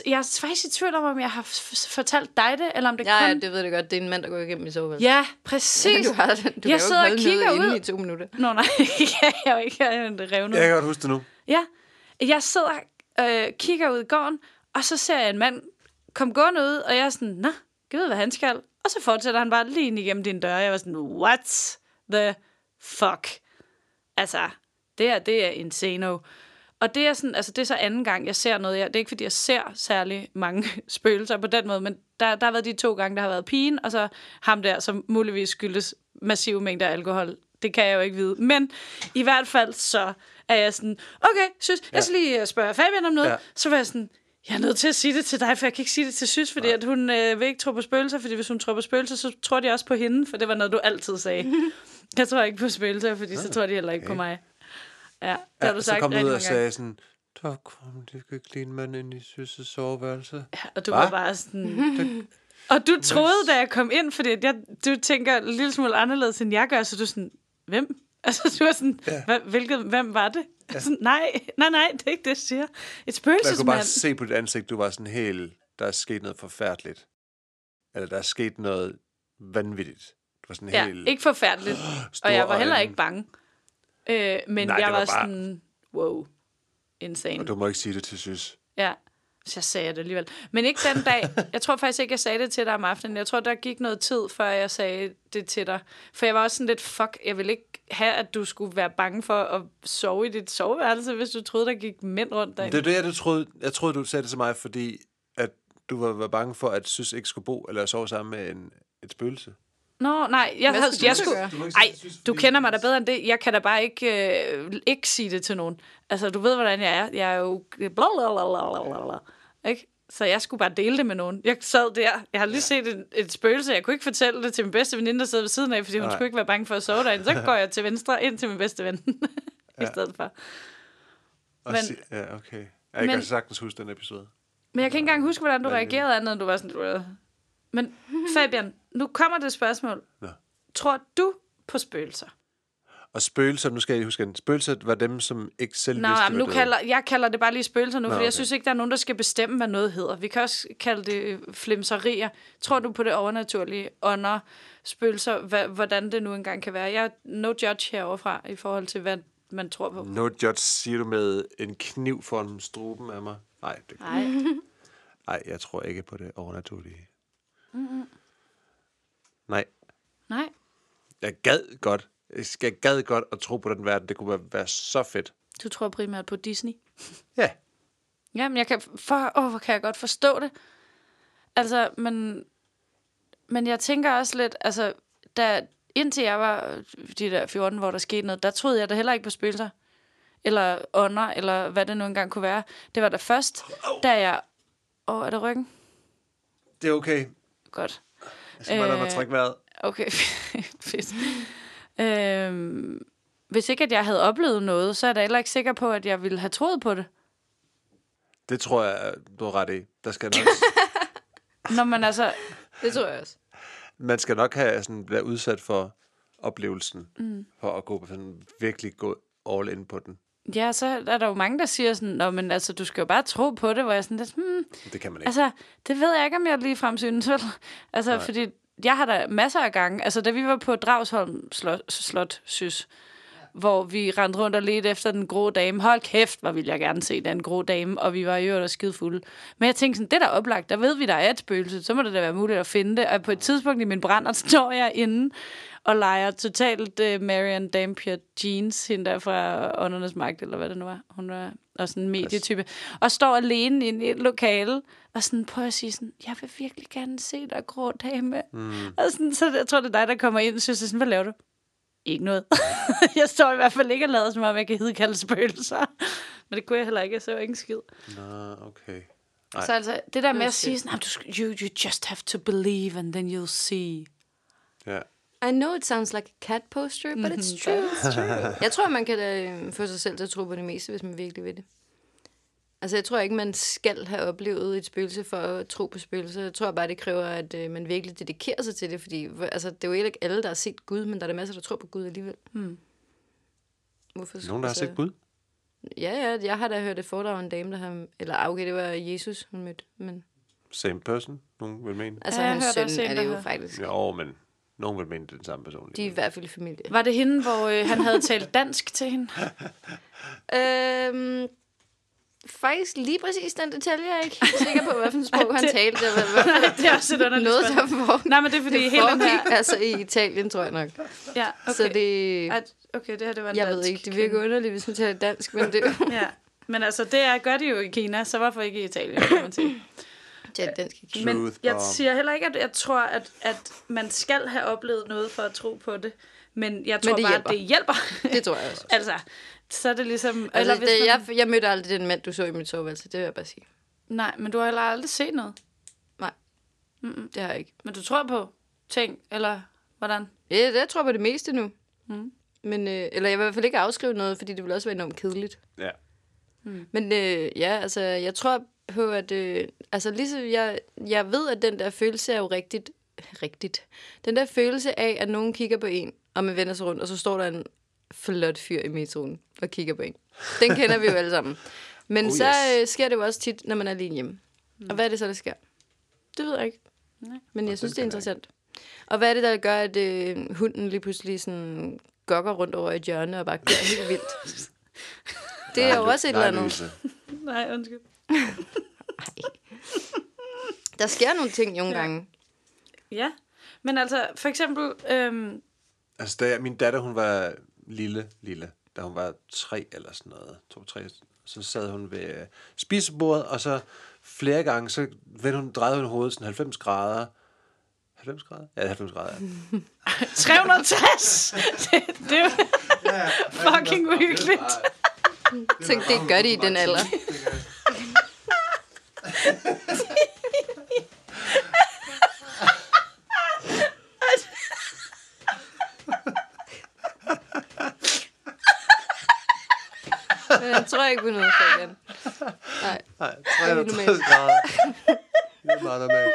Jeg er faktisk i tvivl om, om jeg har fortalt dig det, eller om det Ja, ja, kun... det ved jeg godt. Det er en mand, der går igennem i soveværelset. Ja, *laughs* præcis. Du, har, du jeg sidder og kigger ud. i to minutter. Nå, nej, *laughs* jeg er jo ikke jeg revnet. Jeg kan godt huske det nu. Ja, jeg sidder øh, kigger ud i gården, og så ser jeg en mand komme gående ud, og jeg er sådan, nå, jeg ved, hvad han skal. Og så fortsætter han bare lige ind igennem din dør. Jeg var sådan, what the fuck? Altså, det her, det er insano. Og det er, sådan, altså det er så anden gang, jeg ser noget. Jeg, det er ikke, fordi jeg ser særlig mange *laughs* spøgelser på den måde, men der, der har været de to gange, der har været pigen, og så ham der, som muligvis skyldes massive mængder alkohol. Det kan jeg jo ikke vide. Men i hvert fald så er jeg sådan, okay, synes, jeg skal lige øh, spørge Fabian om noget. Ja. Ja. Så var jeg sådan, jeg er nødt til at sige det til dig, for jeg kan ikke sige det til Sys, fordi at hun øh, vil ikke tro på spøgelser, fordi hvis hun tror på spøgelser, så tror de også på hende, for det var noget, du altid sagde. *laughs* jeg tror ikke på spøgelser, fordi så tror de heller ikke på mig. Ja, det har Ja, du så sagt kom du ud og sagde sådan, der kom det ikke lige en mand ind i Sysses soveværelse. Ja, og du Hva? var bare sådan... *laughs* og du troede, da jeg kom ind, fordi jeg, du tænker en lille smule anderledes, end jeg gør, så du sådan, hvem? *laughs* Altså, du var sådan, ja. hvilket, hvem var det? Ja. Sådan, nej, nej, nej, det er ikke det, jeg siger. Et Jeg kunne bare spøgelsesmand. se på dit ansigt, du var sådan helt, der er sket noget forfærdeligt. Eller der er sket noget vanvittigt. Du var sådan Ja, helt... ikke forfærdeligt. *gasps* og jeg var heller ikke bange. Øh, men Nej, jeg var, var bare- sådan, wow, insane. Og du må ikke sige det til Sys. Ja, så jeg sagde det alligevel. Men ikke den dag. Jeg tror faktisk ikke, jeg sagde det til dig om aftenen. Jeg tror, der gik noget tid, før jeg sagde det til dig. For jeg var også sådan lidt, fuck, jeg vil ikke have, at du skulle være bange for at sove i dit soveværelse, hvis du troede, der gik mænd rundt derinde. Det er det, jeg troede, jeg troede, du sagde det til mig, fordi at du var, var bange for, at Sys ikke skulle bo eller sove sammen med en, et spøgelse. Nå, nej, jeg, Hvad skulle jeg du så skulle... gøre? Du kender mig da bedre end det. Jeg kan da bare ikke, øh, ikke sige det til nogen. Altså, du ved, hvordan jeg er. Jeg er jo... Blablabla. Ikke? Så jeg skulle bare dele det med nogen. Jeg sad der. Jeg har lige set et, et spøgelse. Jeg kunne ikke fortælle det til min bedste veninde, der sad ved siden af, fordi hun Nej. skulle ikke være bange for at sove derinde. Så går jeg til venstre ind til min bedste ven. *laughs* I stedet for. Og men- si- ja, okay. Jeg kan men- sagtens huske den episode. Men jeg kan ikke engang huske, hvordan du Nej, reagerede andet, end du var sådan... Men *laughs* Fabian, nu kommer det spørgsmål. Nå. Tror du på spøgelser? Og spøgelser, nu skal jeg huske, spøgelser var dem, som ikke selv Nå, vidste, men de nu døde. kalder, jeg kalder det bare lige spøgelser nu, Nå, fordi jeg okay. synes ikke, der er nogen, der skal bestemme, hvad noget hedder. Vi kan også kalde det øh, flimserier. Tror du på det overnaturlige, ånder, spøgelser, hva, hvordan det nu engang kan være? Jeg er no judge heroverfra i forhold til, hvad man tror på. No judge, siger du med en kniv foran struben af mig? Nej, det, Nej. nej, jeg tror ikke på det overnaturlige. Mm-hmm. Nej, Nej. jeg gad godt. Jeg gad godt at tro på den verden. Det kunne være, være så fedt. Du tror primært på Disney? Ja, Jamen, jeg kan, for, åh, hvor kan jeg godt forstå det. Altså, men, men jeg tænker også lidt, altså, da, indtil jeg var de der 14, hvor der skete noget, der troede jeg da heller ikke på spøgelser. Eller ånder, eller hvad det nu engang kunne være. Det var da først, da jeg... Åh, er det ryggen? det er okay. Godt. Jeg skal bare lade mig Øh, trække vejret. Okay, *laughs* fedt. Øhm, hvis ikke, at jeg havde oplevet noget, så er jeg da heller ikke sikker på, at jeg ville have troet på det. Det tror jeg, du har ret i. Der skal nok, *laughs* Når man altså... Det tror jeg også. man skal nok have sådan, være udsat for oplevelsen, mm. for at gå på sådan, virkelig gå all in på den. Ja, så er der jo mange, der siger sådan, Nå, men altså, du skal jo bare tro på det, hvor jeg sådan lidt, hmm, Det kan man ikke. altså, det ved jeg ikke, om jeg lige frem synes, vel? *laughs* Altså, Nej. fordi jeg har da masser af gange, altså, da vi var på Dragsholm Slot, slot synes, hvor vi rendte rundt og ledte efter den grå dame. Hold kæft, hvor ville jeg gerne se den grå dame, og vi var i øvrigt og skide fulde. Men jeg tænkte sådan, det der er oplagt, der ved vi, der er et spøgelse, så må det da være muligt at finde det. Og på et tidspunkt i min brænder står jeg inde og leger totalt uh, Marian Dampier Jeans, hende der fra Åndernes Magt, eller hvad det nu var. Hun var også sådan en medietype. Og står alene i et lokale, og sådan prøver at sige sådan, jeg vil virkelig gerne se dig, grå dame. Mm. Og sådan, så jeg tror, det er dig, der kommer ind og synes, sådan, hvad laver du? Ikke noget. *laughs* jeg står i hvert fald ikke og lader, som om jeg kan hidkalde spøgelser. Men det kunne jeg heller ikke, jeg så ikke en skid. Nå, okay. Nej. Så altså, det der med er at sige sådan, "Jamen, du, you, you just have to believe, and then you'll see. Ja. I know it sounds like a cat poster, but it's true. It's true. *laughs* Jeg tror, man kan da øh, få sig selv til at tro på det meste, hvis man virkelig vil det. Altså, jeg tror ikke, man skal have oplevet et spøgelse for at tro på spøgelser. Jeg tror bare, det kræver, at øh, man virkelig dedikerer sig til det, fordi altså, det er jo ikke alle, der har set Gud, men der er der masser, der tror på Gud alligevel. Hmm. Hvorfor, Nogen, der har altså- set Gud? Ja, ja, jeg har da hørt et foredrag af en dame, der har... Eller ah, okay, det var Jesus, hun mødte. Men Same person, nogen vil mene. altså, Ja, hans hørte søn er det jo faktisk. Jo, men nogen vil mene, det er den samme person. De er i hvert fald i familie. Var det hende, hvor øh, han havde talt dansk til hende? *laughs* Øhm, faktisk lige præcis den detalje, jeg er ikke helt sikker på, hvilken *laughs* sprog han det- talte. Hvad, *laughs* det er også et underligt noget, der foregik. Nej, men det er fordi Det hele den her... altså i Italien, tror jeg nok. Ja, okay. Så det... At, okay, det her det var en Jeg dansk ved ikke, det virker underligt, hvis man taler dansk, men det... Ja. Men altså, det er, gør de jo i Kina, så hvorfor ikke i Italien, kan man sige. Det er dansk ikke. Men jeg siger heller ikke, at jeg tror, at, at man skal have oplevet noget for at tro på det. Men jeg tror det bare, hjælper. at det hjælper. *laughs* Det tror jeg også. altså, så er det ligesom... Altså, hvis det, man, jeg, jeg mødte aldrig den mand, du så i mit soveværelse. Det vil jeg bare sige. Nej, men du har heller aldrig set noget. Nej, Mm-mm. det har jeg ikke. Men du tror på ting, eller hvordan? Ja, det jeg tror jeg på det meste nu. Mm. Men, øh, eller jeg vil i hvert fald ikke afskrive noget, fordi det vil også være enormt kedeligt. Ja. Men øh, ja, altså, jeg tror på, at... Øh, altså, ligesom jeg, jeg ved, at den der følelse er jo rigtigt... Rigtigt. Den der følelse af, at nogen kigger på en, og man vender sig rundt, og så står der en flot fyr i metroen og kigger på en. Den kender vi jo alle sammen. Men Oh, så yes. øh, sker det jo også tit, når man er alene hjemme. Og hvad er det så, der sker? Det ved jeg ikke. Nej. Men jeg synes, det er interessant. Og hvad er det, der gør, at øh, hunden lige pludselig sådan gokker rundt over et hjørne og bare gør helt vildt? *laughs* Det er jo også et eller andet. *laughs* Nej, undskyld. Der sker nogle ting nogle Ja. gange. Ja, men altså, for eksempel... Øhm, Altså, da jeg, min datter, hun var lille, lille, da hun var tre eller sådan noget, to, tre, så sad hun ved øh, spisebordet, og så flere gange, så vendte hun, drejede hun hovedet sådan 90 grader. 90 grader? Ja, 90 grader. Ja. *laughs* 360! det, det er jo fucking uhyggeligt. Tænk, det gør de i den alder. Men jeg tror ikke på noget, Fabian. Nej. Nej, 360 normalt. grader. *laughs* Det er meget normalt.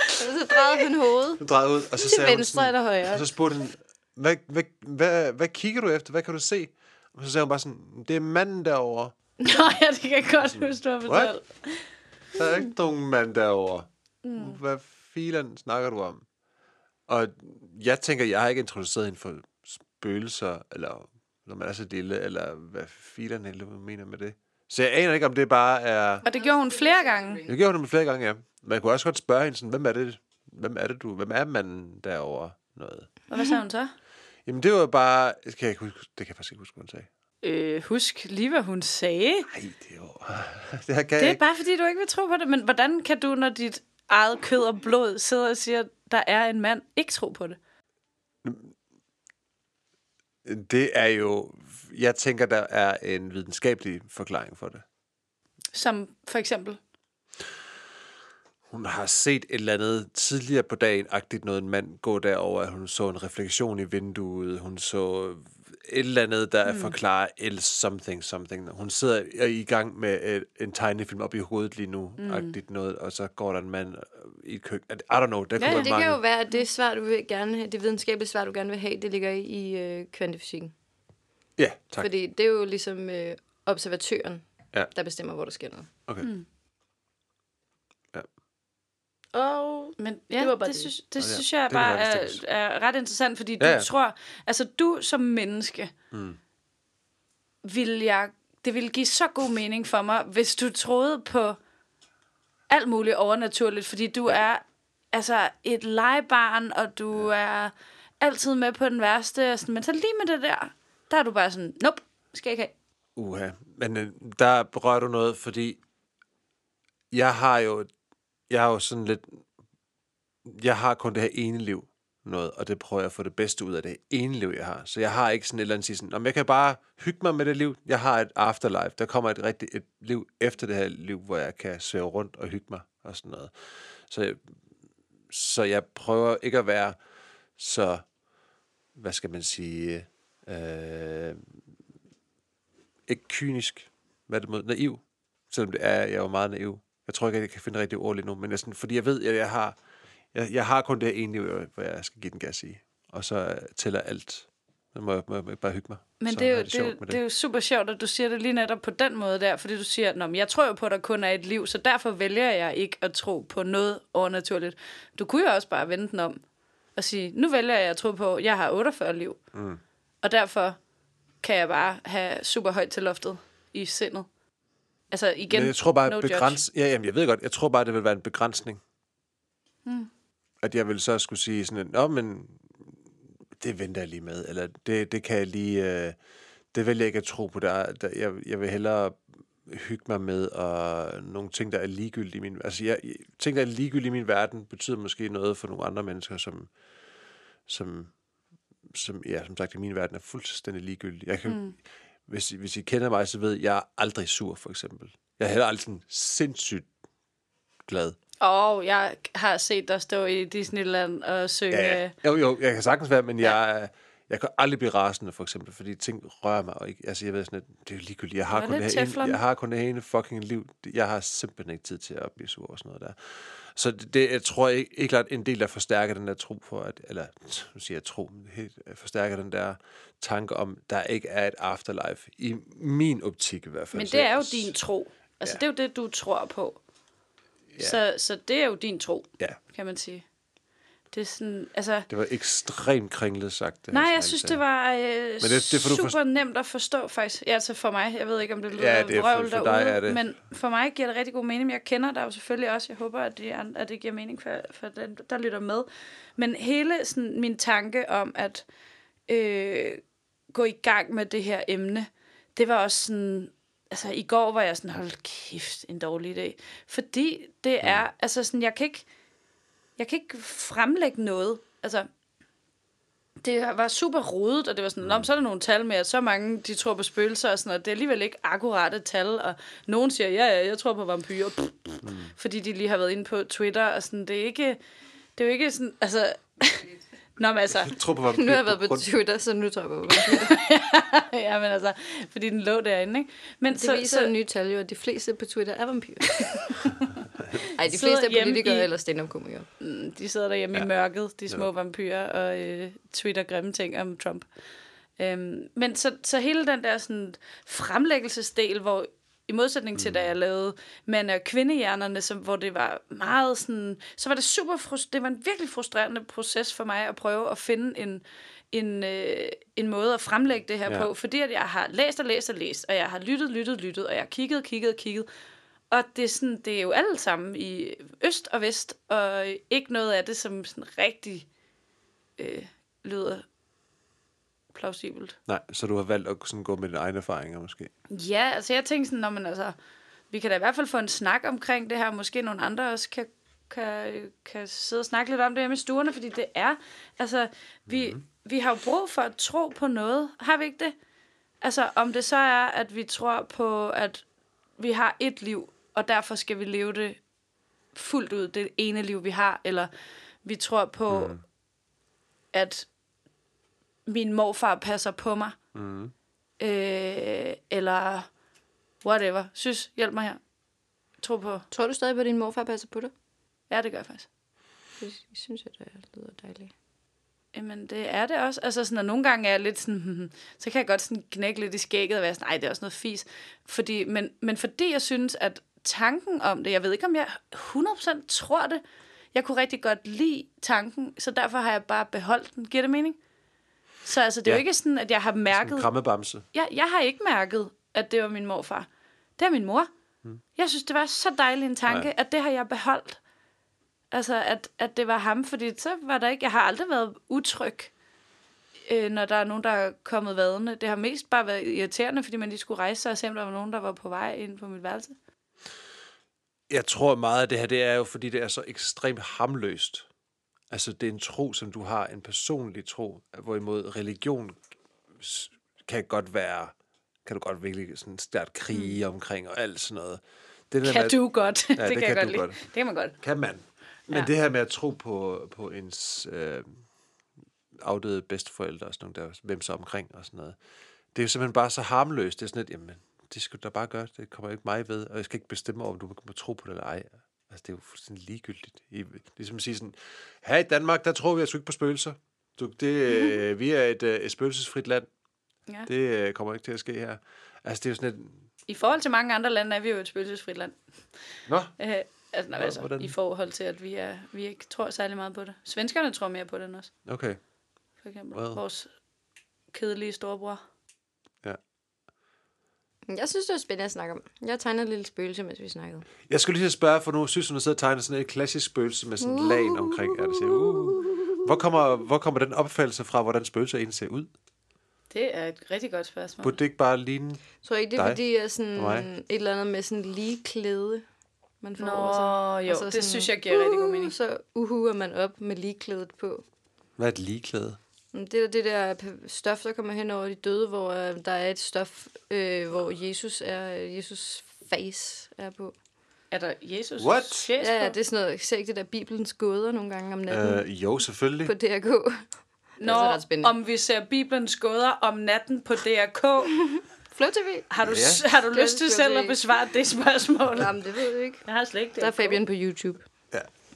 Og så drejede hun hovedet. Hun drejede ud, og så sagde hun venstre sådan, eller højre? Og så spurgte hun, hvad, hvad, hvad, hvad kigger du efter? Hvad kan du se? Og så sagde hun bare sådan, det er manden derovre. *laughs* Nå ja, det kan jeg godt huske, du har fortalt. Der er ikke nogen mand derovre. Mm. Hvad filen snakker du om? Og jeg tænker, jeg har ikke introduceret hende for spøgelser, eller når man er så lille, eller hvad filen hvad mener med det. Så jeg aner ikke, om det bare er... Og det gjorde hun flere gange. Jeg gjorde det med flere gange, ja. Man kunne også godt spørge hende sådan, hvem er det, hvem er det du, hvem er manden derovre? Noget. Og hvad sagde hun så? Jamen, det var bare... Det kan jeg, ikke huske, det kan jeg faktisk ikke huske, hvad hun sagde. Øh, husk lige, hvad hun sagde. Nej, det er jo... *laughs* det kan Det er ikke. bare, fordi du ikke vil tro på det. Men hvordan kan du, når dit eget kød og blod sidder og siger, der er en mand, ikke tro på det? Det er jo... Jeg tænker, der er en videnskabelig forklaring for det. Som for eksempel... Hun har set et eller andet tidligere på dagen, agtigt noget en mand gå derover. Hun så en refleksion i vinduet. Hun så et eller andet, der mm. forklarer el something something. Hun sidder i gang med et, en tegnefilm op i hovedet lige nu, mm. agtigt noget, og så går der en mand i et køkken. I don't know, der kunne Ja, være det mange. kan jo være, at det svar, du vil gerne have, det videnskabelige svar, du gerne vil have, det ligger i, i øh, kvantefysikken. Ja, tak. Fordi det er jo ligesom øh, observatøren, Ja. der bestemmer, hvor der sker noget. Okay. Mm. Og Men ja, Det det, var bare det, det. synes, det ja, synes jeg det bare er, er ret interessant, fordi du Ja, ja. tror, altså du som menneske, Mm. vil jeg, det ville give så god mening for mig, hvis du troede på alt muligt overnaturligt, fordi du er altså et legebarn, og du er altid med på den værste, og sådan, men så lige med det der, der er du bare sådan, nope, skal jeg ikke have. Uha. Men øh, der berører du noget, fordi jeg har jo, jeg har jo sådan lidt, jeg har kun det her ene liv noget, og det prøver jeg at få det bedste ud af det ene liv, jeg har. Så jeg har ikke sådan et eller andet sige sådan, om jeg kan bare hygge mig med det liv. Jeg har et afterlife. Der kommer et rigtigt et liv efter det her liv, hvor jeg kan svæve rundt og hygge mig og sådan noget. Så jeg, så jeg prøver ikke at være så, hvad skal man sige, øh, ikke kynisk, hvad det mod, naiv, selvom det er, jeg er jo meget naiv. Jeg tror ikke, jeg kan finde rigtig ord lige nu, men jeg, sådan, fordi jeg ved, at jeg har, jeg, jeg har kun det her ene hvor jeg skal give den gas i, og så tæller alt. Så må jeg, må jeg bare hygge mig. Men det er, jo, det, det, med det er jo super sjovt, at du siger det lige netop på den måde der, fordi du siger, at jeg tror jo på, at der kun er et liv, så derfor vælger jeg ikke at tro på noget overnaturligt. Du kunne jo også bare vende den om og sige, nu vælger jeg at tro på, at jeg har 48 liv, Mm. og derfor kan jeg bare have super højt til loftet i sindet. Altså igen, Men jeg tror bare, no no judge. begræns... Ja, jamen, jeg ved godt. Jeg tror bare, det vil være en begrænsning. Mm. At jeg vil så skulle sige sådan, Nå, men det venter jeg lige med. Eller det, det kan jeg lige... Øh, det vælger jeg ikke at tro på. Der, der, jeg, jeg vil hellere hygge mig med og nogle ting, der er ligegyldige i min... Altså, jeg, ting, der er ligegyldige i min verden, betyder måske noget for nogle andre mennesker, som, som, som ja, som sagt, i min verden er fuldstændig ligegyldige. Jeg kan, mm. Hvis, hvis I kender mig, så ved jeg, jeg er aldrig sur, for eksempel. Jeg er heller aldrig sådan sindssygt glad. Og jeg har set dig stå i Disneyland og synge... Ja. Jo, jo, jeg kan sagtens være, men ja. jeg, jeg kan aldrig blive rasende, for eksempel, fordi ting rører mig. Og ikke, altså, jeg ved sådan, at det er ligegyldigt. Jeg har, kun det, her, teflon. ene, jeg har kun det her ene fucking liv. Jeg har simpelthen ikke tid til at blive sur og sådan noget der. Så det, jeg tror ikke, ikke klart en del, der forstærker den der tro på, at, eller nu siger jeg tro, helt øh, forstærker den der tanke om, der ikke er et afterlife. I min optik i hvert fald. Men det er jo din tro. Altså, Ja. det er jo det, du tror på. Ja. Så, så det er jo din tro, Ja, kan man sige. Det er sådan, altså... det var ekstremt kringlet sagt. det Nej, jeg synes, det var øh, det- det for du super forst- nemt at forstå, faktisk. Ja, altså for mig. Jeg ved ikke, om det lyder Ja, det er for- for dig derude, er det. men for mig giver det rigtig god mening. Jeg kender dig jo selvfølgelig også. Jeg håber, at det, at det giver mening for, for den, der lytter med. Men hele sådan, min tanke om at øh, gå i gang med det her emne, det var også sådan... Altså, i går var jeg sådan, hold kæft, en dårlig idé. Fordi det er, altså sådan, jeg kan ikke, jeg kan ikke fremlægge noget. Altså, det var super rodet, og det var sådan, mm. så er der nogle tal med, at så mange, de tror på spøgelser og sådan noget. Det er alligevel ikke akkurate tal, og nogen siger, ja, ja, jeg tror på vampyrer, mm. fordi de lige har været inde på Twitter, og sådan, det er ikke, det er jo ikke sådan, altså, *laughs* Nå, men altså, Jeg tror på, hvad *laughs* Nu har jeg været på Twitter, så nu tror jeg på, *laughs* ja, men altså, fordi den lå derinde, ikke? Men Det så, viser så, nye tal jo, at de fleste på Twitter er vampyrer. *laughs* Ej, de fleste er politikere i- eller stand-up-komikere. Mm, de sidder derhjemme ja. i mørket, de små ja. vampyrer, og øh, twitter grimme ting om Trump. Øhm, men så, så hele den der sådan, fremlæggelsesdel, hvor i modsætning til, da jeg lavede mand- og kvindehjernerne, som, hvor det var meget sådan, så var det super det var en virkelig frustrerende proces for mig at prøve at finde en, en, øh, en måde at fremlægge det her Ja. ja. på, fordi at jeg har læst og læst og læst, og jeg har lyttet, lyttet, lyttet, og jeg har kigget, kigget, kigget, og det er, sådan, det er jo alle sammen i øst og vest, og ikke noget af det, som sådan rigtig øh, lyder plausibelt. Nej, så du har valgt at sådan gå med dine egne erfaringer måske. Ja, altså jeg tænker sådan, når man altså, vi kan da i hvert fald få en snak omkring det her, måske nogle andre også kan, kan, kan sidde og snakke lidt om det hjemme i stuerne, fordi det er, altså, vi, mm-hmm. vi har jo brug for at tro på noget, har vi ikke det? Altså, om det så er, at vi tror på, at vi har et liv, og derfor skal vi leve det fuldt ud, det ene liv, vi har, eller vi tror på, mm. at min morfar passer på mig, Mm. øh, eller whatever. Synes, hjælp mig her. Tro på. Tror du stadig på, at din morfar passer på dig? Ja, det gør jeg faktisk. Det synes jeg, det lyder dejligt. Jamen, det er det også. Altså, sådan, og nogle gange er jeg lidt sådan, så kan jeg godt sådan knække lidt i skægget og være sådan, nej, det er også noget fis. Fordi, men, men fordi jeg synes, at tanken om det, jeg ved ikke, om jeg 100% tror det, jeg kunne rigtig godt lide tanken, så derfor har jeg bare beholdt den. Giver det mening? Så altså, det er Ja. jo ikke sådan, at jeg har mærket... en krammebamse. jeg, jeg har ikke mærket, at det var min morfar. Det er min mor. Mm. Jeg synes, det var så dejlig en tanke, Hmm. Nej. at det har jeg beholdt. Altså, at, at det var ham, fordi så var der ikke... Jeg har aldrig været utryg, øh, når der er nogen, der er kommet vadende. Det har mest bare været irriterende, fordi man lige skulle rejse sig og se, om der var nogen, der var på vej ind på mit værelse. Jeg tror meget af det her, det er jo, fordi det er så ekstremt hamløst. Altså, det er en tro, som du har, en personlig tro, hvorimod religion kan godt være, kan du godt virkelig sådan stærkt krige mm. omkring og alt sådan noget. Det der Kan med- du godt? Ja, *laughs* det, det kan, jeg kan godt du lide. godt. Det kan man godt. Kan man. Men Ja. ja. det her med at tro på, på ens øh, afdøde bedsteforældre og sådan noget, der, hvem så omkring og sådan noget, det er jo simpelthen bare så harmløst. Det er sådan lidt, jamen, det skal du da bare gøre. Det kommer ikke mig ved, og jeg skal ikke bestemme, om du må tro på det eller ej. Altså, det er jo fuldstændig ligegyldigt. I, ligesom at sige sådan, her i Danmark, der tror vi altså ikke på spøgelser. Du, det, øh, vi er et, øh, et spøgelsesfrit land. Ja. Det øh, kommer ikke til at ske her. Altså, det er jo sådan et... I forhold til mange andre lande er vi jo et spøgelsesfrit land. Nå, Øh, altså, nej, Nå, altså hvordan? i forhold til, at vi, er, vi ikke tror særlig meget på det. Svenskerne tror mere på det end os, okay. for eksempel. Hvad? Vores kedelige storebror. Jeg synes, det var spændende at snakke om. Jeg tegnede et lille spøgelse, mens vi snakkede. Jeg skulle lige spørge, for nu synes hun, at sidder og tegner sådan et klassisk spøgelse med sådan en lagen omkring. Ja, det siger, uh. hvor, kommer, hvor kommer den opfattelse fra, hvordan spøgelser egentlig ser ud? Det er et rigtig godt spørgsmål. Burde det ikke bare ligne... Tror I ikke, det er Dig fordi, at sådan og mig. et eller andet med sådan lige klæde, man får Nå, over sig? jo, Og så det sådan, synes jeg giver rigtig god mening. Så uhuer man op med ligeklædet på. Hvad er et ligeklæde? Det er det der stof, der kommer hen over de døde, hvor øh, der er et stof, øh, hvor Jesus er, Jesus face er på. Er der Jesus? What? Ja, ja, det er sådan noget, ser ikke det der Bibelens gåder nogle gange om natten øh, Øh, jo, selvfølgelig. på DRK? Nå, *laughs* altså ret spændende. om vi ser Bibelens gåder om natten på DRK. *laughs* Flow TV? Har du, Ja. har du lyst til selv se? at besvare det spørgsmål? Jamen, det ved jeg ikke. Jeg har slet ikke det. Der er Fabian på YouTube.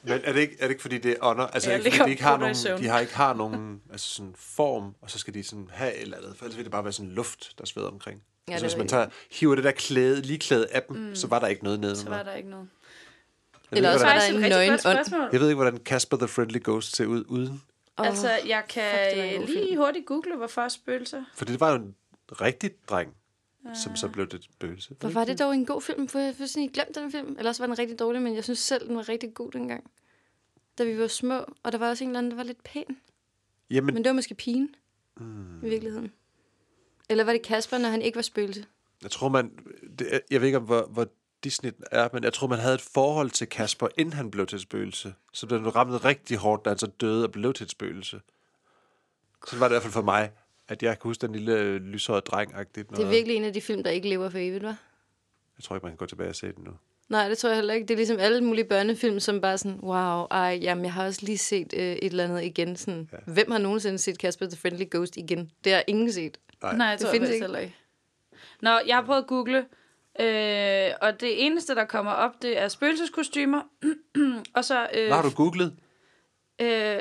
Ja. Men er det ikke, er det ikke fordi det er ånder? Altså, Jeg ikke, fordi de ikke har nogen, de har ikke har nogen altså sådan form, og så skal de sådan have et eller andet, for ellers vil det bare være sådan luft, der sveder omkring. Ja, Ja, altså, hvis man tager, hiver det der klæde, lige klæde af dem, mm. så var der ikke noget nede. Så var der ikke noget. Jeg, Eller ved, også var der en et rigtig nøgen godt ånd. spørgsmål. jeg ved ikke, hvordan Casper the Friendly Ghost ser ud uden. Oh, Altså, jeg fuck, kan god lige hurtigt google, hvorfor er spøgelser. For det var jo en rigtig dreng, som så blev det et spøgelse. Hvor var det dog en god film? For jeg har fuldstændig glemt den film. Ellers var den rigtig dårlig, men jeg synes selv, den var rigtig god dengang. Da vi var små, og der var også en eller anden, der var lidt pæn. Jamen, Men det var måske pigen, mm. i virkeligheden. Eller var det Kasper, når han ikke var spøgelse? jeg tror man, det, jeg ved ikke, om hvor, hvor Disney er, men jeg tror, man havde et forhold til Kasper, inden han blev til spøgelse. Så blev han ramt rigtig hårdt, da han så døde og blev til et spøgelse. Så var det i hvert fald for mig, at jeg kan huske den lille øh, lyshårede dreng -agtigt Det er virkelig en af de film, der ikke lever for evigt, var? Jeg tror ikke, man kan gå tilbage og se den nu. Nej, det tror jeg heller ikke. Det er ligesom alle mulige børnefilm, som bare sådan, wow, ej, jamen, jeg har også lige set øh, et eller andet igen. Sådan, ja. Hvem har nogensinde set Casper the Friendly Ghost igen? Det har ingen set. Nej. Nej, jeg Det tror findes findes ikke. heller ikke. Nå, jeg har prøvet at google, øh, og det eneste, der kommer op, det er spøgelseskostymer. *clears throat* og så øh, Hvad har du googlet? øh,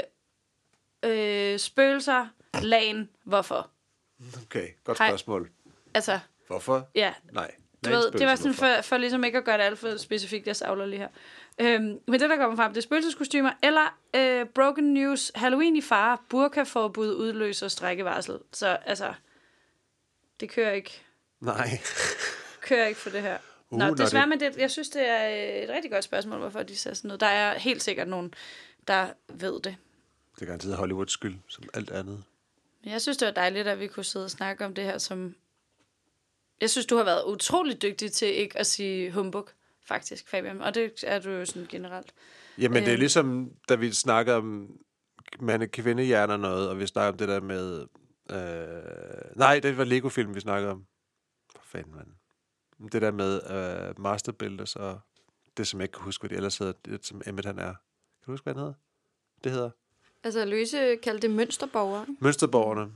øh, spøgelser, lagen, hvorfor? Okay, godt Hej. spørgsmål. Altså, Hvorfor? ja, Nej. du ved, det var sådan for, for ligesom ikke at gøre det alt for specifikt, jeg savler lige her. Øhm, men det, der kommer frem, det er spøgelseskostymer, eller øh, Broken News, Halloween i fare, burkaforbud udløser strækkevarsel. Så altså, det kører ikke, Nej. *laughs* kører ikke for det her. Uh, Nå, nå, desværre, det- men det, jeg synes, det er øh, et rigtig godt spørgsmål, hvorfor de ser sådan noget. Der er helt sikkert nogen, der ved det. Det er garanteret Hollywoods skyld, som alt andet. Jeg synes, det var dejligt, at vi kunne sidde og snakke om det her, som... Jeg synes, du har været utrolig dygtig til ikke at sige humbug, faktisk, Fabian. Og det er du jo sådan generelt. Jamen, det er Øhm. ligesom, da vi snakker om mande kvindehjerner og noget, og vi snakker om det der med... Øh, nej, det var Lego-film, vi snakkede om. For fanden, mand. Det der med øh, Master Builders og det, som jeg ikke kan huske, hvad de ellers hedder, det, som Emmet han er. Kan du huske, hvad han hedder? Det hedder Altså, Løse kaldte det mønsterborgere. Mønsterborgerne.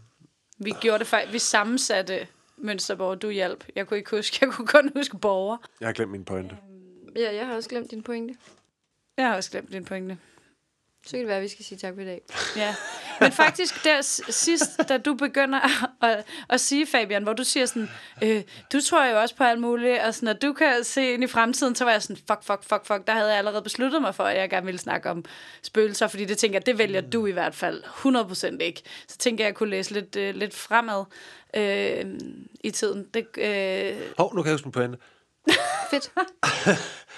Vi gjorde det faktisk... Vi sammensatte mønsterborger, du hjalp. Jeg kunne ikke huske, *laughs* jeg kunne kun huske borger. Jeg har glemt min pointe. Ja, jeg har også glemt din pointe. Jeg har også glemt din pointe. Så kan det være, at vi skal sige tak for i dag. Ja. Men faktisk der sidst, da du begynder *laughs* at, at sige, Fabian, hvor du siger sådan, øh, du tror jo også på alt muligt, og sådan, at du kan se ind i fremtiden, så var jeg sådan, fuck, fuck, fuck, fuck, der havde jeg allerede besluttet mig for, at jeg gerne ville snakke om spøgelser, fordi det tænker jeg, det vælger du i hvert fald 100% ikke. Så tænker jeg, at jeg kunne læse lidt, øh, lidt fremad øh, i tiden. Det, øh, Hov, nu kan jeg huske min pointe. *laughs* Fedt.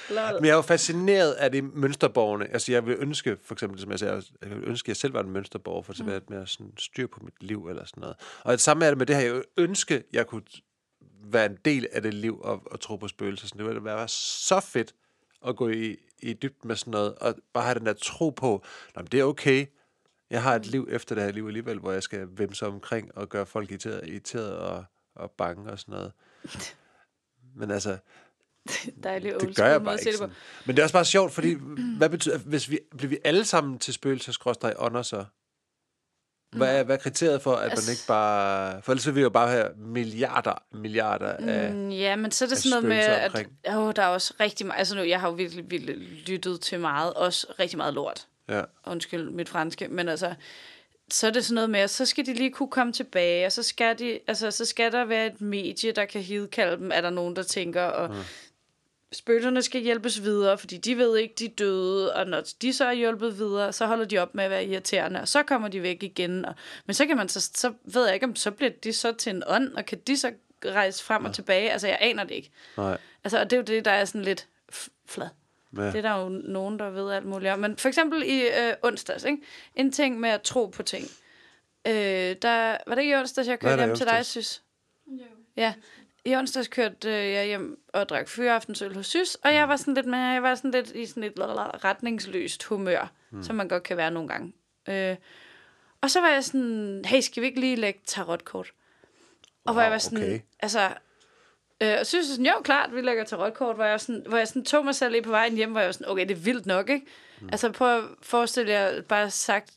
Men jeg er jo fascineret af det mønsterborgerne. Altså, jeg vil ønske, for eksempel, som jeg siger, jeg vil ønske, at jeg selv var en mønsterborger, for at være lidt mere sådan, styr på mit liv eller sådan noget. Og det samme er det med det her. Jeg ønske, at jeg kunne være en del af det liv og, og tro på spøgelser. Sådan, det ville være så fedt at gå i, i dybden med sådan noget, og bare have den der tro på, at det er okay. Jeg har et liv efter det her liv alligevel, hvor jeg skal vemse omkring og gøre folk irriteret, irriteret og, og bange og sådan noget. *laughs* Men altså, *laughs* dejligt old det gør jeg bare ikke på. sådan. Men det er også bare sjovt, fordi hvad betyder, hvis vi, bliver vi alle sammen til spøgelser ånder så? Hvad er, hvad er kriteriet for, at man Altså- ikke bare... For ellers vil vi jo bare have milliarder, milliarder af... Mm, Ja, men så er det sådan noget med, at åh, der er også rigtig meget... Altså nu, jeg har jo virkelig, virkelig lyttet til meget, også rigtig meget lort. Ja. Undskyld mit franske, men altså... Så er det sådan noget med, at så skal de lige kunne komme tilbage, og så skal, de, altså, så skal der være et medie, der kan hidkalde dem, er der nogen, der tænker, og mm. spøgelserne skal hjælpes videre, fordi de ved ikke, de er døde, og når de så er hjulpet videre, så holder de op med at være irriterende, og så kommer de væk igen. Og, men så kan man så, så ved jeg ikke, om så bliver de så til en ånd, og kan de så rejse frem og tilbage? Altså, jeg aner det ikke. Nej. Altså, og det er jo det, der er sådan lidt flad. Ja. Det er der jo nogen, der ved alt muligt om. Men for eksempel i øh, onsdags, ikke? en ting med at tro på ting. Øh, der, var det ikke i onsdags, jeg Hvad kørte hjem til dig, onsdags? Sys? Ja. I onsdags kørte øh, jeg hjem og drak fyraftensøl hos Sys, og jeg var sådan lidt, med, jeg var sådan lidt i sådan et retningsløst humør, mm. som man godt kan være nogle gange. Øh, og så var jeg sådan, hey, skal vi ikke lige lægge tarotkort? Og hvor Wow, jeg var sådan, okay. altså... Øh, og synes jeg sådan, jo, klart, vi lægger tarotkort, hvor jeg, sådan, hvor jeg sådan tog mig selv lige på vejen hjem, hvor jeg var sådan, okay, det er vildt nok, ikke? Mm. Altså prøv at forestille jer bare sagt,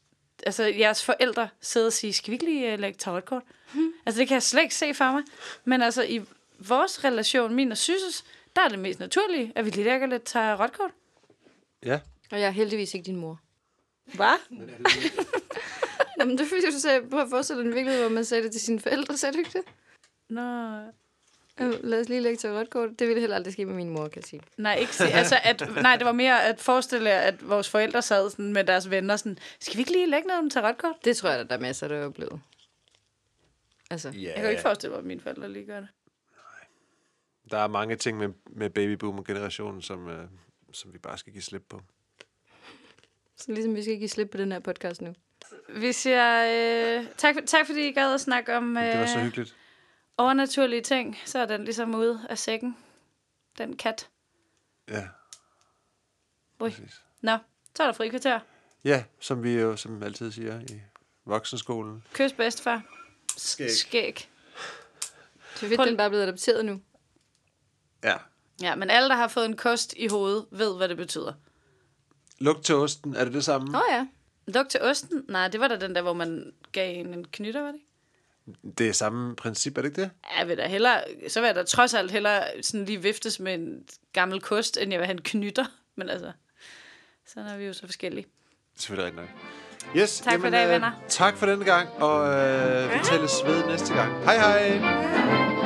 altså jeres forældre sidder og siger, skal vi ikke lige uh, lægge tarotkort? Mm. Altså det kan jeg slet ikke se for mig. Men altså i vores relation, min og Sysses, der er det mest naturlige, at vi lige lægger lidt tarotkort. Ja. Og jeg er heldigvis ikke din mor. Hvad? Jamen, *laughs* det jeg, du sagde, prøv at forestille dig en virkelighed, hvor man sagde det til sine forældre, sagde du ikke det? Nå, Øh, Lad os lige lægge til rødt kort. Det ville heller aldrig ske med min mor, kan jeg sige. Nej, ikke se, altså at, nej, det var mere at forestille jer, at vores forældre sad sådan med deres venner sådan, skal vi ikke lige lægge noget om tarotkort? Det tror jeg, at der er masser, der er oplevet. Altså, ja. Jeg kan jo ikke forestille mig, at mine forældre lige gør det. Der er mange ting med, med babyboomer-generationen, som, øh, som vi bare skal give slip på. så ligesom vi skal give slip på den her podcast nu. Vi siger øh, tak, tak, fordi I gad at snakke om Det var så øh, hyggeligt. Overnaturlige ting. Så er den ligesom ude af sækken. Den kat. Ja, Ui. præcis. Nå, så er der frikvarter. Ja, som vi jo som altid siger i voksenskolen. Kys bedstefar. Skæg. Skæg. Det er fedt, den bare er blevet adopteret nu. Ja. Ja, men alle, der har fået en kost i hovedet, ved, hvad det betyder. Lugt til osten, er det det samme? Åh oh, ja. Luk til osten? Nej, det var da den der, hvor man gav en en knytter, var det ikke? Det er samme princip, er det ikke det? Ja, Jeg vil da hellere, så vil jeg da trods alt hellere sådan lige viftes med en gammel kost, end jeg vil have en knytter. *laughs* Men altså, sådan er vi jo så forskellige. Selvfølgelig rigtigt nok. Yes, Tak for i dag, øh, venner. Tak for denne gang, og øh, vi tælles ved næste gang. Hej hej!